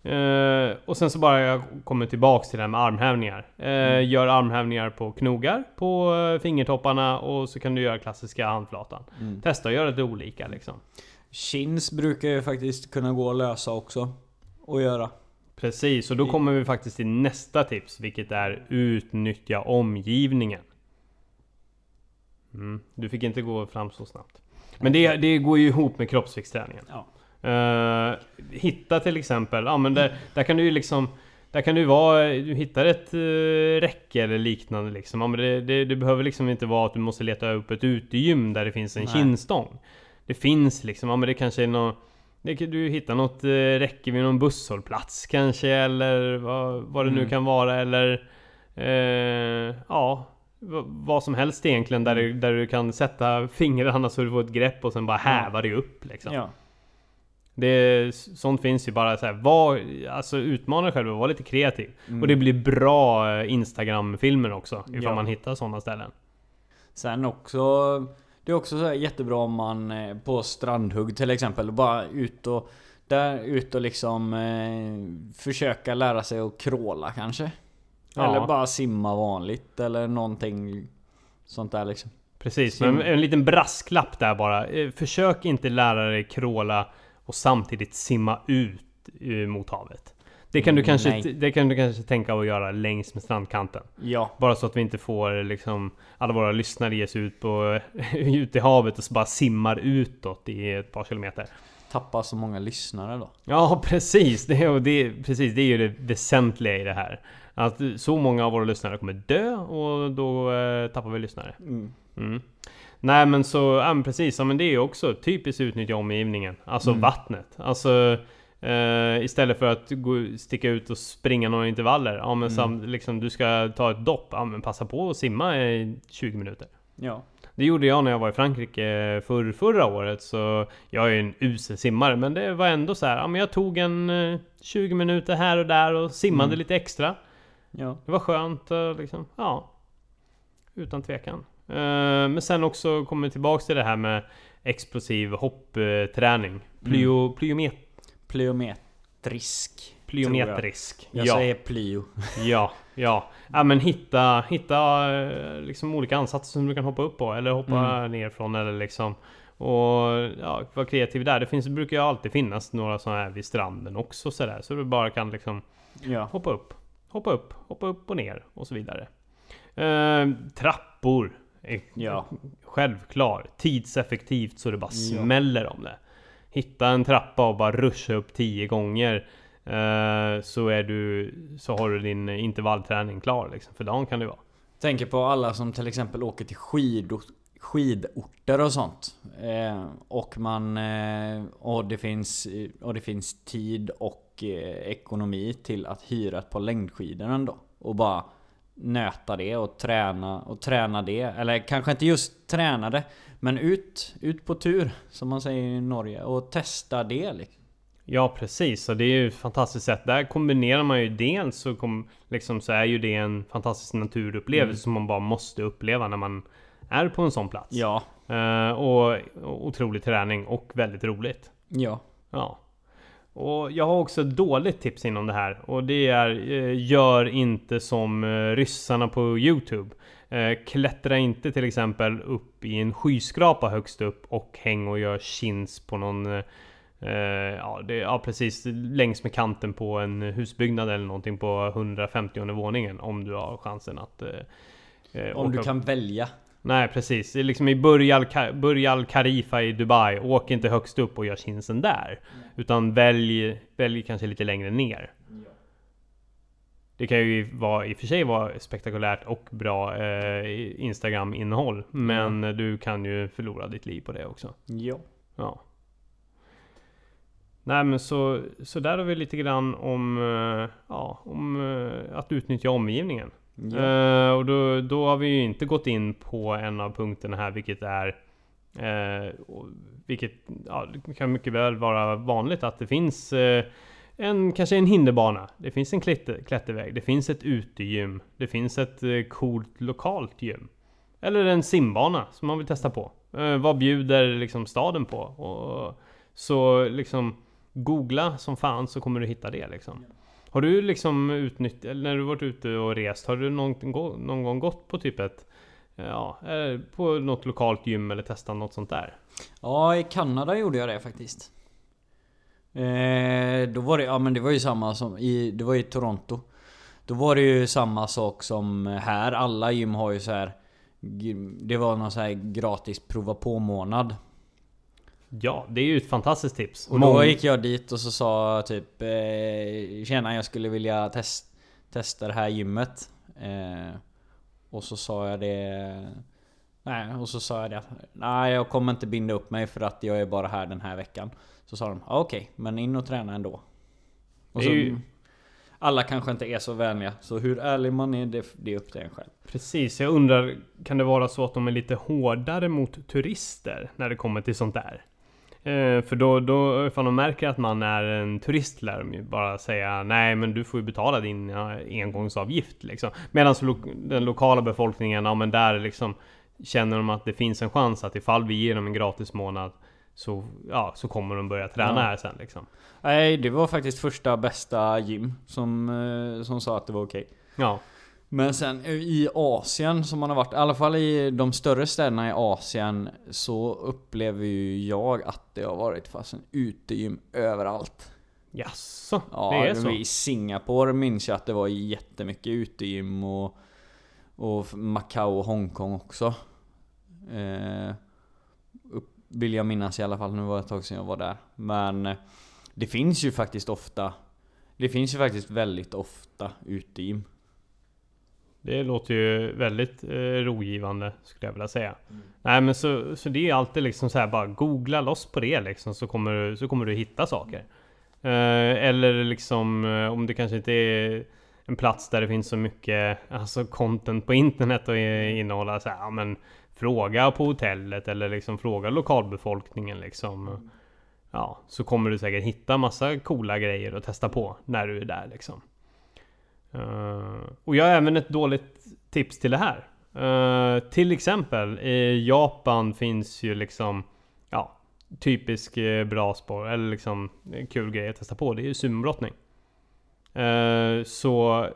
Eh, och sen så bara jag kommer tillbaks till det här med armhävningar. Eh, Gör armhävningar på knogar, på eh, fingertopparna och så kan du göra klassiska handflatan. Testa att göra lite olika liksom. Chins brukar ju faktiskt kunna gå att lösa också. Och göra. Precis, och då kommer vi faktiskt till nästa tips, vilket är utnyttja omgivningen. Mm, du fick inte gå fram så snabbt. Men det, det går ju ihop med kroppsviktsträningen. Ja. Eh, hitta till exempel, ja men där, där kan du ju liksom Där kan du vara, du hittar ett uh, räcke eller liknande liksom. Ja, men det, det, det behöver liksom inte vara att du måste leta upp ett utegym där det finns en Nej. kinstång. Det finns liksom, ja men det kanske är något det, kan- du hittar något uh, räcke vid någon busshållplats kanske eller vad, vad det nu Mm. kan vara eller eh, Ja vad som helst egentligen där du, där du kan sätta fingrarna så du får ett grepp och sen bara häva dig upp liksom. Ja. Det, sånt finns ju bara så här, var, alltså utmana dig själv och vara lite kreativ. Mm. Och det blir bra eh, Instagram-filmer också, ifall Ja. man hittar sådana ställen. Sen också Det är också så jättebra om man eh, på strandhugg till exempel bara ut och Där ut och liksom eh, Försöka lära sig att kråla kanske Ja. Eller bara simma vanligt eller någonting Sånt där liksom Precis, Sim- men en liten brasklapp där bara. Eh, Försök inte lära dig kråla och samtidigt simma ut eh, mot havet. Det kan, du kanske, nej. det kan du kanske tänka att göra längs med strandkanten. Ja Bara så att vi inte får liksom alla våra lyssnare ge sig ut, på, ut i havet och så bara simmar utåt i ett par kilometer. Tappa så många lyssnare då Ja precis, det, är- det, precis, det är ju det väsentliga i det här. Att så många av våra lyssnare kommer dö och då eh, tappar vi lyssnare. mm. Mm. Nej men så, ja men precis, ja, men det är ju också typiskt utnyttja omgivningen. Alltså Mm. vattnet. Alltså eh, istället för att gå, sticka ut och springa några intervaller. Ja men Mm. sam, liksom, du ska ta ett dopp. Ja men passa på att simma i 20 minuter. Ja Det gjorde jag när jag var i Frankrike för, förra året. Så jag är en usel simmare. Men det var ändå så här, ja men jag tog en eh, 20 minuter här och där och simmade Mm. lite extra. Ja Det var skönt och liksom, ja. Utan tvekan. Eh, men sen också kommer vi tillbaks till det här med explosiv hoppträning. Plyo, plyomet, Plyometrisk plyometrisk. Jag ja, säger plyo ja, ja. Ja men hitta, hitta eh, liksom olika ansatser som du kan hoppa upp på eller hoppa Mm. ner från eller liksom Och ja, vara kreativ där. Det finns, brukar ju alltid finnas några sådana här vid stranden också sådär. Så du bara kan liksom Ja. hoppa upp, hoppa upp, hoppa upp och ner och så vidare. Eh, trappor. är Ja. Självklar. Tidseffektivt så det bara smäller om det. Hitta en trappa och bara ruscha upp 10 gånger. eh, så, är du, så har du din intervallträning klar liksom. För dagen kan det vara. Tänker på alla som till exempel åker till skidor, skidorter och sånt. Eh, och man... Eh, och, det finns, och det finns tid och eh, ekonomi till att hyra ett par längdskidor ändå. Och bara nöta det och träna och träna det. Eller kanske inte just träna det. Men ut, ut på tur, som man säger i Norge. Och testa det liksom. Ja precis, så det är ju ett fantastiskt sätt. Där kombinerar man ju dels så, kom, liksom, så är ju det en fantastisk naturupplevelse Mm. som man bara måste uppleva när man är på en sån plats. Ja. Eh, och, och otrolig träning och väldigt roligt. Ja. Ja. Och jag har också ett dåligt tips inom det här och det är eh, Gör inte som eh, ryssarna på Youtube. Eh, klättra inte till exempel upp i en skyskrapa högst upp och häng och gör chins på någon ja, det, ja precis längs med kanten på en husbyggnad eller någonting på 150 våningen om du har chansen att Om du upp. kan välja. Nej precis, det är liksom i Burj Al, Ka- Burj Al Khalifa i Dubai, åk inte högst upp och gör chinsen där. Utan välj, välj kanske lite längre ner. Det kan ju vara, i och för sig vara spektakulärt och bra eh, Instagram-innehåll. Men du kan ju förlora ditt liv på det också. Ja. Ja. Nej men så, så där har vi lite grann om, eh, ja, om eh, att utnyttja omgivningen. Ja. Eh, och då, då har vi ju inte gått in på en av punkterna här vilket är eh, Vilket ja, kan mycket väl vara vanligt att det finns eh, en, kanske en hinderbana. Det finns en klätter, klätterväg. Det finns ett utegym. Det finns ett eh, coolt lokalt gym. Eller en simbana som man vill testa på. Eh, vad bjuder liksom staden på? Och, så liksom Googla som fan så kommer du hitta det liksom. Har du liksom utnyttjat, när du varit ute och rest, har du någon, någon gång gått på typ ett eh, Ja, eh, på något lokalt gym eller testat något sånt där? Ja, i Kanada gjorde jag det faktiskt. Eh, då var det, ja men det var ju samma som i, det var i Toronto. Då var det ju samma sak som här. Alla gym har ju så här. Det var någon så här gratis prova på månad. Ja, det är ju ett fantastiskt tips. Och då gick jag dit och så sa typ eh, Tjena jag skulle vilja test, testa det här gymmet. Eh, och så sa jag det Nej, och så sa jag det Nej jag kommer inte binda upp mig för att jag är bara här den här veckan. Så sa de ah, okej, men in och träna ändå. Och så, ju- Alla kanske inte är så vänliga, så hur ärlig man är det, det är upp till en själv. Precis, jag undrar Kan det vara så att de är lite hårdare mot turister när det kommer till sånt där? Eh, för då, då, ifall de märker att man är en turist lär de ju bara säga Nej men du får ju betala din ja, engångsavgift liksom. Medan lo den lokala befolkningen, ja men där liksom Känner de att det finns en chans att ifall vi ger dem en gratis månad Så, ja, så kommer de börja träna Ja. här sen liksom. Nej, det var faktiskt första bästa gym som, eh, som sa att det var okej. Ja, Men sen i Asien som man har varit, i alla fall i de större städerna i Asien Så upplever ju jag att det har varit fast en utegym överallt jaså? Ja, det är så? i Singapore minns jag att det var jättemycket utegym och Och Macau och Hongkong också eh, upp, Vill jag minnas i alla fall, nu var det ett tag sedan jag var där Men eh, Det finns ju faktiskt ofta Det finns ju faktiskt väldigt ofta utegym Det låter ju väldigt eh, rogivande skulle jag vilja säga. Nej men så, så det är alltid liksom så här bara googla loss på det liksom så kommer, du- så kommer du hitta saker. Eh, eller liksom eh, om det kanske inte är en plats där det finns så mycket alltså content på internet och innehålla så här, ja, men fråga på hotellet eller liksom fråga lokalbefolkningen liksom. Ja, så kommer du säkert hitta massa coola grejer att testa på när du är där liksom. Eh, och jag har även ett dåligt tips till det här. Eh, till exempel i Japan finns ju liksom Ja Typisk eh, bra spår eller liksom kul grej att testa på. Det är ju sumobrottning. Så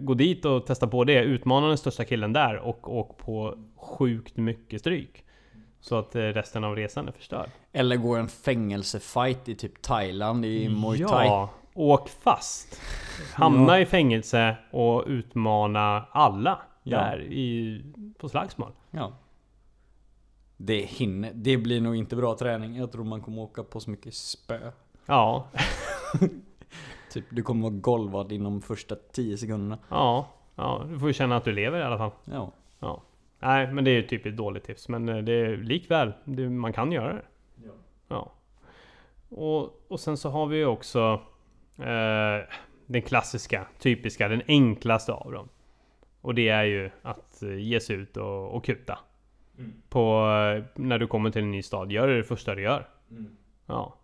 gå dit och testa på det. Utmana den största killen där och åk på sjukt mycket stryk. Så att resten av resan är förstörd. Eller gå en fängelsefight i typ Thailand i Muay Thai. Ja, åk fast. Hamna i fängelse och utmana alla Ja. där i, på slagsmål. Ja. Det hinner. Det blir nog inte bra träning. Jag tror man kommer åka på så mycket spö. Ja, Typ du kommer vara golvad inom första 10 sekunderna. ja, ja. Du får ju känna att du lever i alla fall. Ja. Ja. Nej, men det är ju typ ett dåligt tips. Men eh, det är likväl, det, man kan göra det. Ja. Ja. Och, och sen så har vi ju också eh, den klassiska, typiska, den enklaste av dem. Och det är ju att eh, ge sig ut och, och kuta. På, eh, när du kommer till en ny stad, gör det det första du gör. Ja.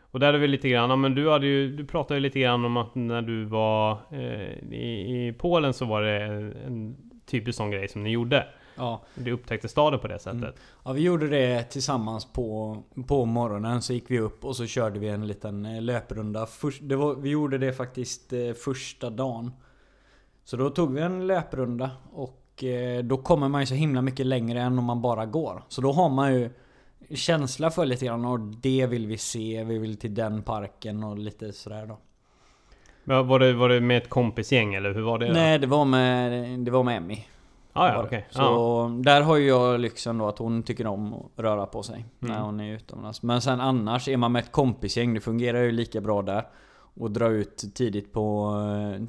Och där är vi lite grann, ja, men du, hade ju, du pratade ju lite grann om att när du var eh, i, i Polen så var det en, en typisk sån grej som ni gjorde. Ja. Du upptäckte staden på det sättet. ja, vi gjorde det tillsammans på, på morgonen. Så gick vi upp och så körde vi en liten eh, löprunda. Först, var, vi gjorde det faktiskt eh, första dagen. Så då tog vi en löprunda och eh, då kommer man ju så himla mycket längre än om man bara går. Så då har man ju känsla för lite grann och det vill vi se. Vi vill till den parken och lite sådär då. Var det, var det med ett kompisgäng eller hur var det? Nej, det var med, det var med Emmy. Ah, ja, okej. Så Ja. där har ju jag lyxen då att hon tycker om att röra på sig när Mm. hon är utomlands. Men sen annars är man med ett kompisgäng, det fungerar ju lika bra där. Och dra ut tidigt på,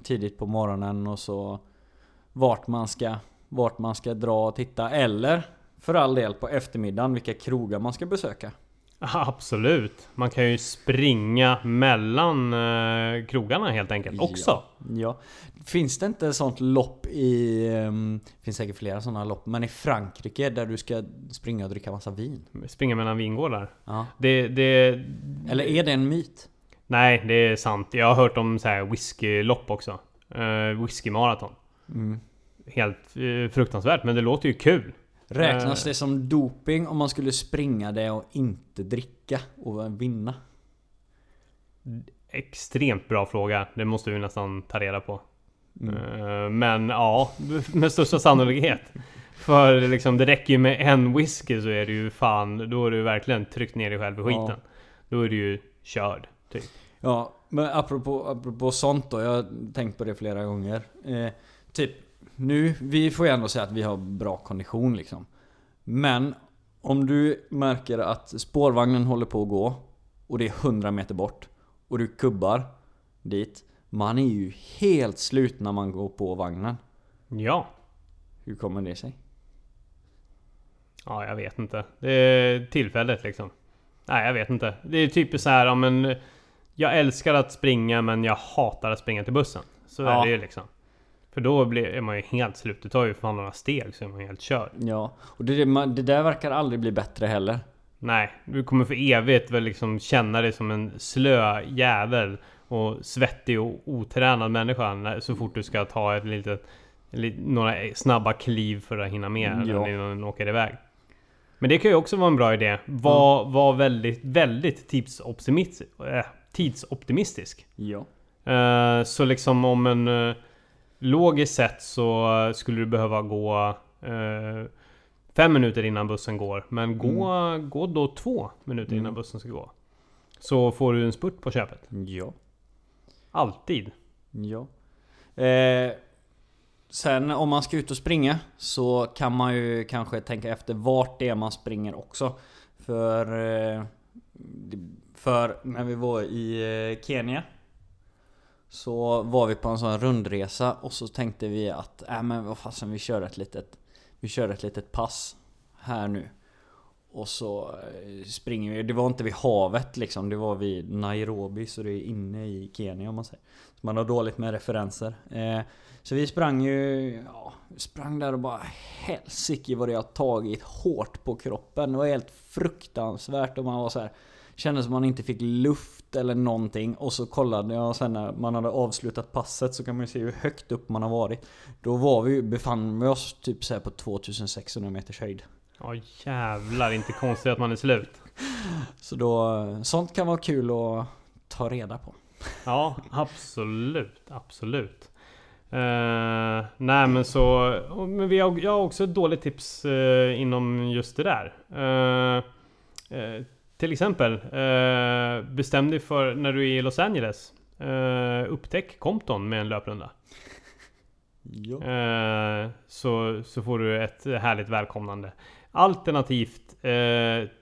tidigt på morgonen och så vart man ska, vart man ska dra och titta. Eller för all del på eftermiddagen vilka krogar man ska besöka. Absolut. Man kan ju springa mellan eh, krogarna helt enkelt också. Ja, ja. Finns det inte sånt lopp i... Um, finns säkert flera sådana lopp. Men i Frankrike där du ska springa och dricka massa vin. Springa mellan vingårdar. Ja. Det, det... Eller är det en myt? Nej, det är sant. Jag har hört om så här whiskylopp också. Uh, whiskymaraton. Mm. Helt eh, fruktansvärt, men det låter ju kul. Räknas Eh. det som doping om man skulle springa det och inte dricka och vinna? Extremt bra fråga. Det måste vi nästan ta reda på. Mm. Eh, Men ja, med största sannolikhet. För liksom, det räcker ju med en whisky så är det ju fan, då är du verkligen tryckt ner dig själv i Ja. skiten. Då är du ju körd. Typ. Ja, men apropå, apropå sånt då. Jag har tänkt på det flera gånger. Eh, typ, nu, vi får ju ändå säga att vi har bra kondition liksom. Men om du märker att spårvagnen håller på att gå och det är 100 meter bort och du kubbar dit. Man är ju helt slut när man går på vagnen. Ja. Hur kommer det sig? Ja, jag vet inte. Det är tillfället liksom. Nej, jag vet inte. Det är typiskt så här, ja, men Jag älskar att springa men jag hatar att springa till bussen. Så Ja. är det ju liksom. För då blir, är man ju helt slut. Det tar ju fan några steg så är man helt körd. Ja, och det, det, där verkar aldrig bli bättre heller. Nej, du kommer för evigt väl liksom känna dig som en slö jävel och svettig och otränad människa så fort du ska ta ett litet, li- några snabba kliv för att hinna med Ja. innan den åker iväg. Men det kan ju också vara en bra idé. Var, var väldigt, väldigt tidsoptimistisk. Äh, tidsoptimistisk. Ja. Eh, så liksom om en uh, logiskt sett så skulle du behöva gå eh, fem minuter innan bussen går. Men gå, gå då två minuter innan Mm. bussen ska gå. Så får du en spurt på köpet. Ja. Alltid. Ja. Eh, sen om man ska ut och springa så kan man ju kanske tänka efter vart det är man springer också. För, eh, för när vi var i eh, Kenya så var vi på en sån rundresa och så tänkte vi att äh, men vad fasen vi kör ett litet Vi kör ett litet pass här nu. Och så eh, springer vi, det var inte vid havet liksom, det var vid Nairobi så det är inne i Kenya om man säger. Så man har dåligt med referenser. Eh, så vi sprang ju, ja, sprang där och bara helsike vad det har tagit hårt på kroppen. Det var helt fruktansvärt och man var så här. Kändes som man inte fick luft eller någonting. Och så kollade jag sen när man hade avslutat passet så kan man ju se hur högt upp man har varit. Då var vi, befann vi oss typ så på 2600 meters höjd. Ja jävlar, inte konstigt att man är slut. Så då, sånt kan vara kul att ta reda på. Ja, absolut. Absolut. Uh, nej men så, men vi har, jag har också ett dåligt tips uh, inom just det där. Uh, till exempel, bestäm dig för när du är i Los Angeles. upptäck Compton med en löprunda. Ja. så, så får du ett härligt välkomnande. Alternativt,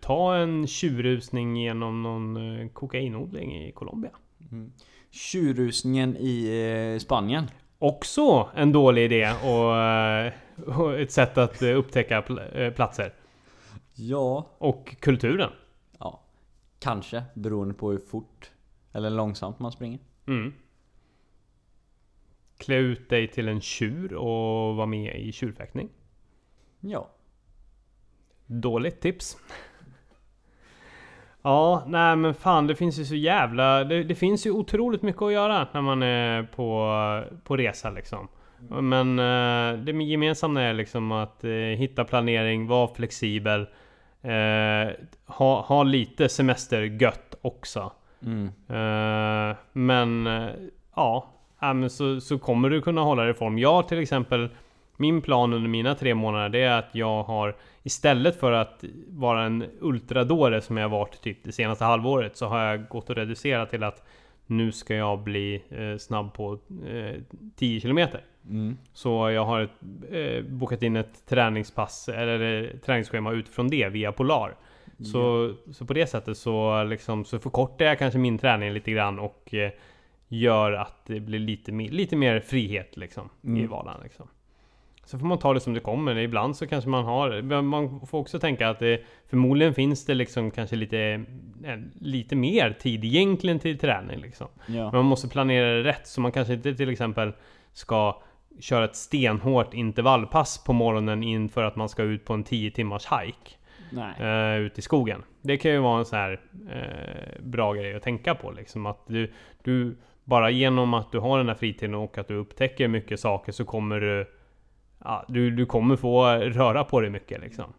ta en tjurrusning genom någon kokainodling i Colombia. Mm. Tjurrusningen i Spanien? Också en dålig idé och, eh, och ett sätt att eh, upptäcka eh, platser. Ja. Och kulturen. Kanske, beroende på hur fort eller långsamt man springer. Mm. Klä ut dig till en tjur och vara med i tjurfäktning. Ja. Dåligt tips. Ja, nej men fan det finns ju så jävla... Det, det, finns ju otroligt mycket att göra när man är på, på resa liksom. Men eh, det gemensamma är liksom att eh, hitta planering, vara flexibel. Eh, ha, ha lite semestergött också. Mm. Eh, men eh, ja, men så, så kommer du kunna hålla det i form. Jag till exempel min plan under mina tre månader det är att jag har Istället för att vara en ultradåre som jag varit typ det senaste halvåret så har jag gått och reducerat till att nu ska jag bli eh, snabb på eh, 10 km. Mm. Så jag har ett, eh, bokat in ett träningspass eller eh, träningsschema utifrån det via Polar. Så, yeah. så på det sättet så, liksom, så förkortar jag kanske min träning lite grann och eh, gör att det blir lite, lite mer frihet liksom, mm. i vardagen. Liksom. Så får man ta det som det kommer. Ibland så kanske man har... Man får också tänka att det förmodligen finns det liksom kanske lite, lite mer tid egentligen till träning. Liksom. Ja. Men man måste planera det rätt. Så man kanske inte till exempel ska köra ett stenhårt intervallpass på morgonen inför att man ska ut på en 10 timmars hike. Uh, ut i skogen. Det kan ju vara en sån här uh, bra grej att tänka på. Liksom, att du, du, bara genom att du har den här fritiden och att du upptäcker mycket saker så kommer du ja, du, du kommer få röra på dig mycket liksom.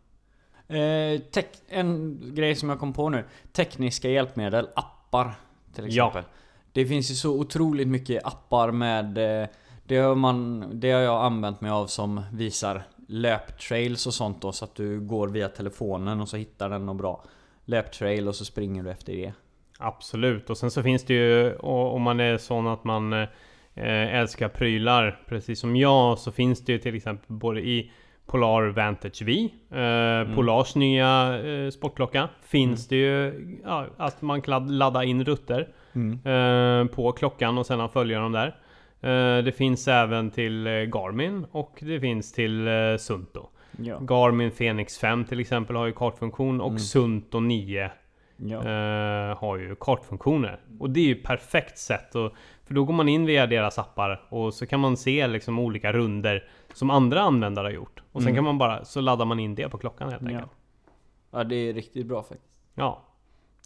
Eh, en grej som jag kom på nu. Tekniska hjälpmedel, appar till exempel. Ja. Det finns ju så otroligt mycket appar med... Eh, det, har man, det har jag använt mig av som visar löptrails och sånt då. Så att du går via telefonen och så hittar den något bra löptrail och så springer du efter det. Absolut, och sen så finns det ju om man är sån att man eh, älskar prylar precis som jag så finns det ju till exempel både i Polar Vantage V, eh, mm. Polars nya eh, sportklocka, finns mm. det ju ja, att man kan ladda in rutter mm. eh, på klockan och sedan följa dem där. Eh, det finns även till eh, Garmin och det finns till eh, Sunto. Ja. Garmin Fenix 5 till exempel har ju kartfunktion och mm. Sunto 9 ja. har ju kartfunktioner. Och det är ju perfekt sätt att för då går man in via deras appar och så kan man se liksom olika runder som andra användare har gjort. Och sen mm. kan man bara, så laddar man in det på klockan helt enkelt. Ja, ja det är riktigt bra faktiskt. Ja.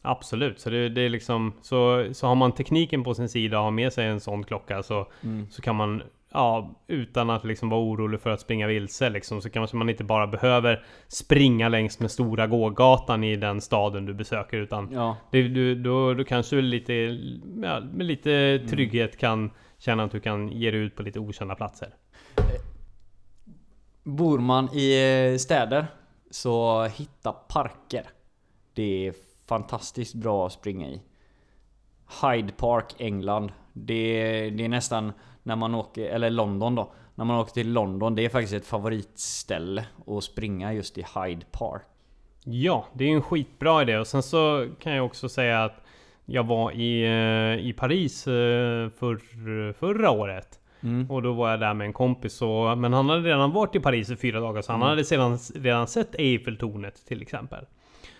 Absolut, så det, det, är liksom så, så har man tekniken på sin sida och har med sig en sån klocka så, mm. så kan man ja, utan att liksom vara orolig för att springa vilse liksom, så kanske man inte bara behöver springa längs med stora gågatan i den staden du besöker utan ja. det, du, då, då kanske du lite, ja, med lite mm. trygghet kan känna att du kan ge dig ut på lite okända platser. Bor man i eh, städer så hitta parker. Det är fantastiskt bra att springa i. Hyde Park, England. Det, det är nästan när man åker, eller London då. När man åker till London, det är faktiskt ett favoritställe att springa just i Hyde Park. Ja, det är en skitbra idé och sen så kan jag också säga att jag var i, eh, i Paris eh, för, förra året. Mm. Och då var jag där med en kompis och, Men han hade redan varit i Paris i fyra dagar så han mm. hade sedan, redan sett Eiffeltornet till exempel.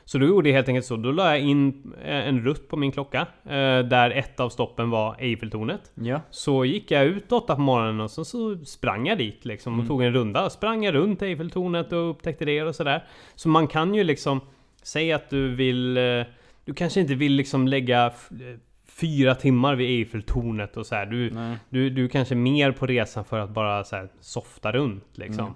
Så då gjorde jag helt enkelt så, då la jag in eh, en rutt på min klocka eh, Där ett av stoppen var Eiffeltornet ja. Så gick jag ut åtta på morgonen och så, så sprang jag dit liksom och mm. tog en runda Sprang jag runt Eiffeltornet och upptäckte det och sådär Så man kan ju liksom Säg att du vill eh, Du kanske inte vill liksom lägga fyra timmar vid Eiffeltornet och så här. Du, du, du kanske mer på resan för att bara så här, softa runt liksom. Mm.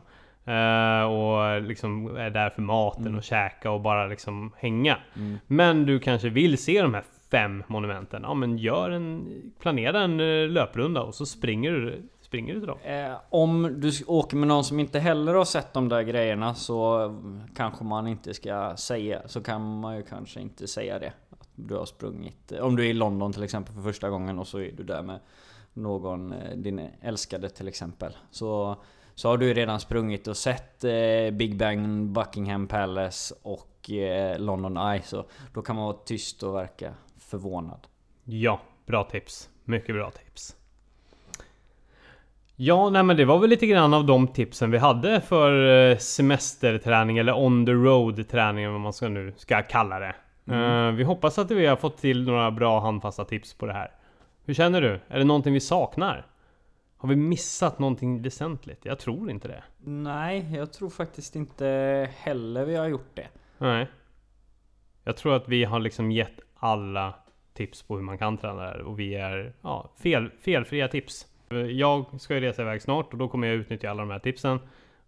Uh, och liksom är där för maten mm. och käka och bara liksom hänga. Mm. Men du kanske vill se de här fem monumenten. Ja men gör en, planera en uh, löprunda och så springer du, Springer du till dem? Eh, om du åker med någon som inte heller har sett de där grejerna så eh, kanske man inte ska säga, så kan man ju kanske inte säga det. Att du har sprungit, eh, om du är i London till exempel för första gången och så är du där med någon, eh, din älskade till exempel. Så, så har du ju redan sprungit och sett eh, Big Ben, Buckingham Palace och eh, London Eye. Så då kan man vara tyst och verka förvånad. Ja, bra tips. Mycket bra tips. Ja, nej men det var väl lite grann av de tipsen vi hade för eh, semesterträning eller on the road träning vad man ska nu ska kalla det. Eh, vi hoppas att vi har fått till några bra handfasta tips på det här. Hur känner du? Är det någonting vi saknar? Har vi missat någonting väsentligt? Jag tror inte det. Nej, jag tror faktiskt inte heller vi har gjort det. Nej. Jag tror att vi har liksom gett alla tips på hur man kan träna där och vi är ja, fel, felfria tips. Jag ska ju resa iväg snart och då kommer jag utnyttja alla de här tipsen.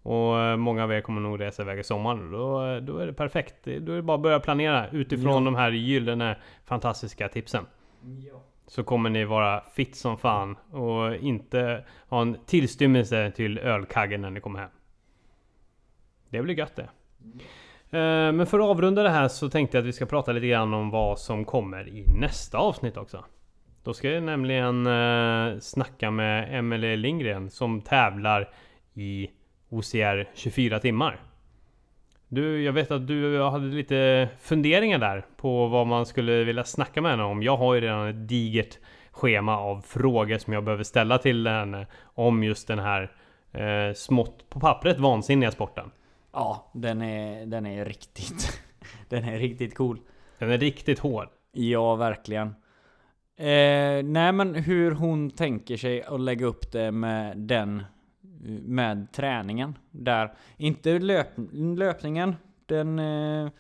Och eh, många av er kommer nog resa iväg i sommar då, då är det perfekt. Då är det bara att börja planera utifrån Ja. de här gyllene fantastiska tipsen. Så kommer ni vara fit som fan och inte ha en tillstymmelse till ölkaggen när ni kommer hem. Det blir gött det. Eh, men för att avrunda det här så tänkte jag att vi ska prata lite grann om vad som kommer i nästa avsnitt också. Då ska jag nämligen eh, snacka med Emelie Lindgren som tävlar i OCR 24 timmar. Du, jag vet att du hade lite funderingar där på vad man skulle vilja snacka med henne om. Jag har ju redan ett digert schema av frågor som jag behöver ställa till henne om just den här eh, smått på pappret vansinniga sporten. Ja, den är, den är riktigt... Den är riktigt cool. Den är riktigt hård. Ja, verkligen. Eh, nej men hur hon tänker sig att lägga upp det med den... Med träningen. Där. Inte löp, löpningen. Den... Eh,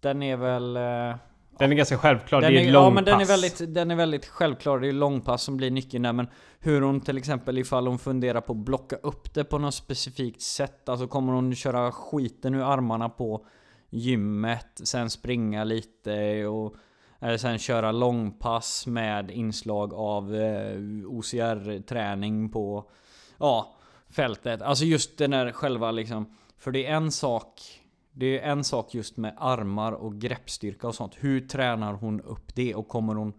den är väl... Eh, Den är ganska självklar. Den det är är, ett ja men den är, långpass. väldigt, den är väldigt självklar, det är långpass som blir nyckeln där men Hur hon till exempel ifall hon funderar på att blocka upp det på något specifikt sätt Alltså kommer hon köra skiten ur armarna på gymmet, sen springa lite och eller sen köra långpass med inslag av eh, OCR-träning på ja, fältet. Alltså just den där själva liksom För det är en sak det är en sak just med armar och greppstyrka och sånt. Hur tränar hon upp det och kommer hon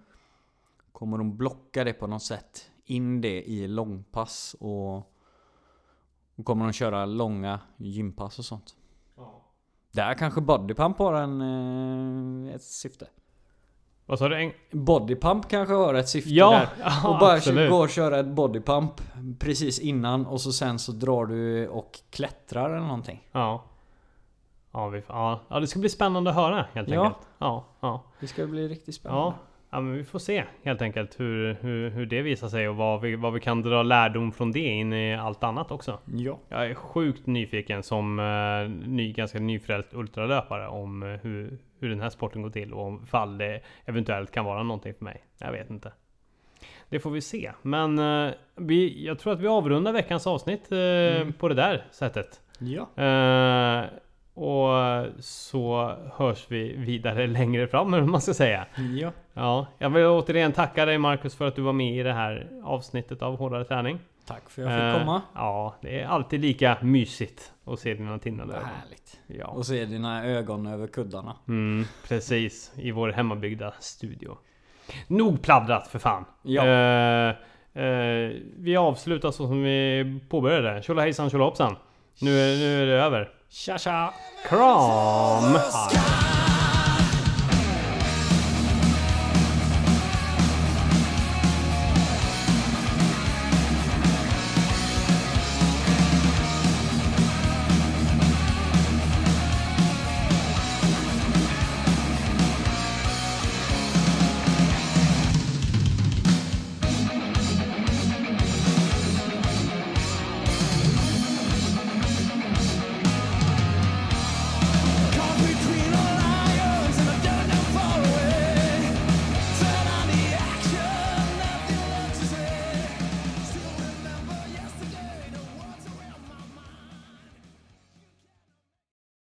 Kommer hon blocka det på något sätt? In det i långpass och, och kommer hon köra långa gympass och sånt? Där kanske bodypump har en, eh, ett syfte. Vad sa du? En... Bodypump kanske har ett syfte Ja, där. ja, Och bara absolut. gå och köra ett bodypump precis innan och så sen så drar du och klättrar eller någonting. Ja. Ja, vi, ja. ja, det ska bli spännande att höra helt Ja. enkelt. Ja, ja. Det ska bli riktigt spännande. Ja, ja men vi får se helt enkelt hur, hur, hur det visar sig och vad vi, vad vi kan dra lärdom från det in i allt annat också. Ja. Jag är sjukt nyfiken som eh, ny, ganska nyfrälst ultralöpare om eh, hur, hur den här sporten går till och om fall det eventuellt kan vara någonting för mig. Jag vet inte. Det får vi se. Men eh, vi, jag tror att vi avrundar veckans avsnitt eh, på det där sättet. Ja. Och så hörs vi vidare längre fram, eller vad man ska säga. Ja. Ja, jag vill återigen tacka dig Marcus för att du var med i det här avsnittet av Hårdare Träning. Tack för att jag fick Eh, komma. Ja, det är alltid lika mysigt att se dina tinnade Vad ögon. härligt. Ja, Och se dina ögon över kuddarna. mm, precis. I vår hemmabyggda studio. Nog pladdrat för fan! Ja. Eh, eh, vi avslutar så som vi påbörjade. Tjolahejsan tjolahoppsan! Nu nu är det över. Tja tja! Kram! Sky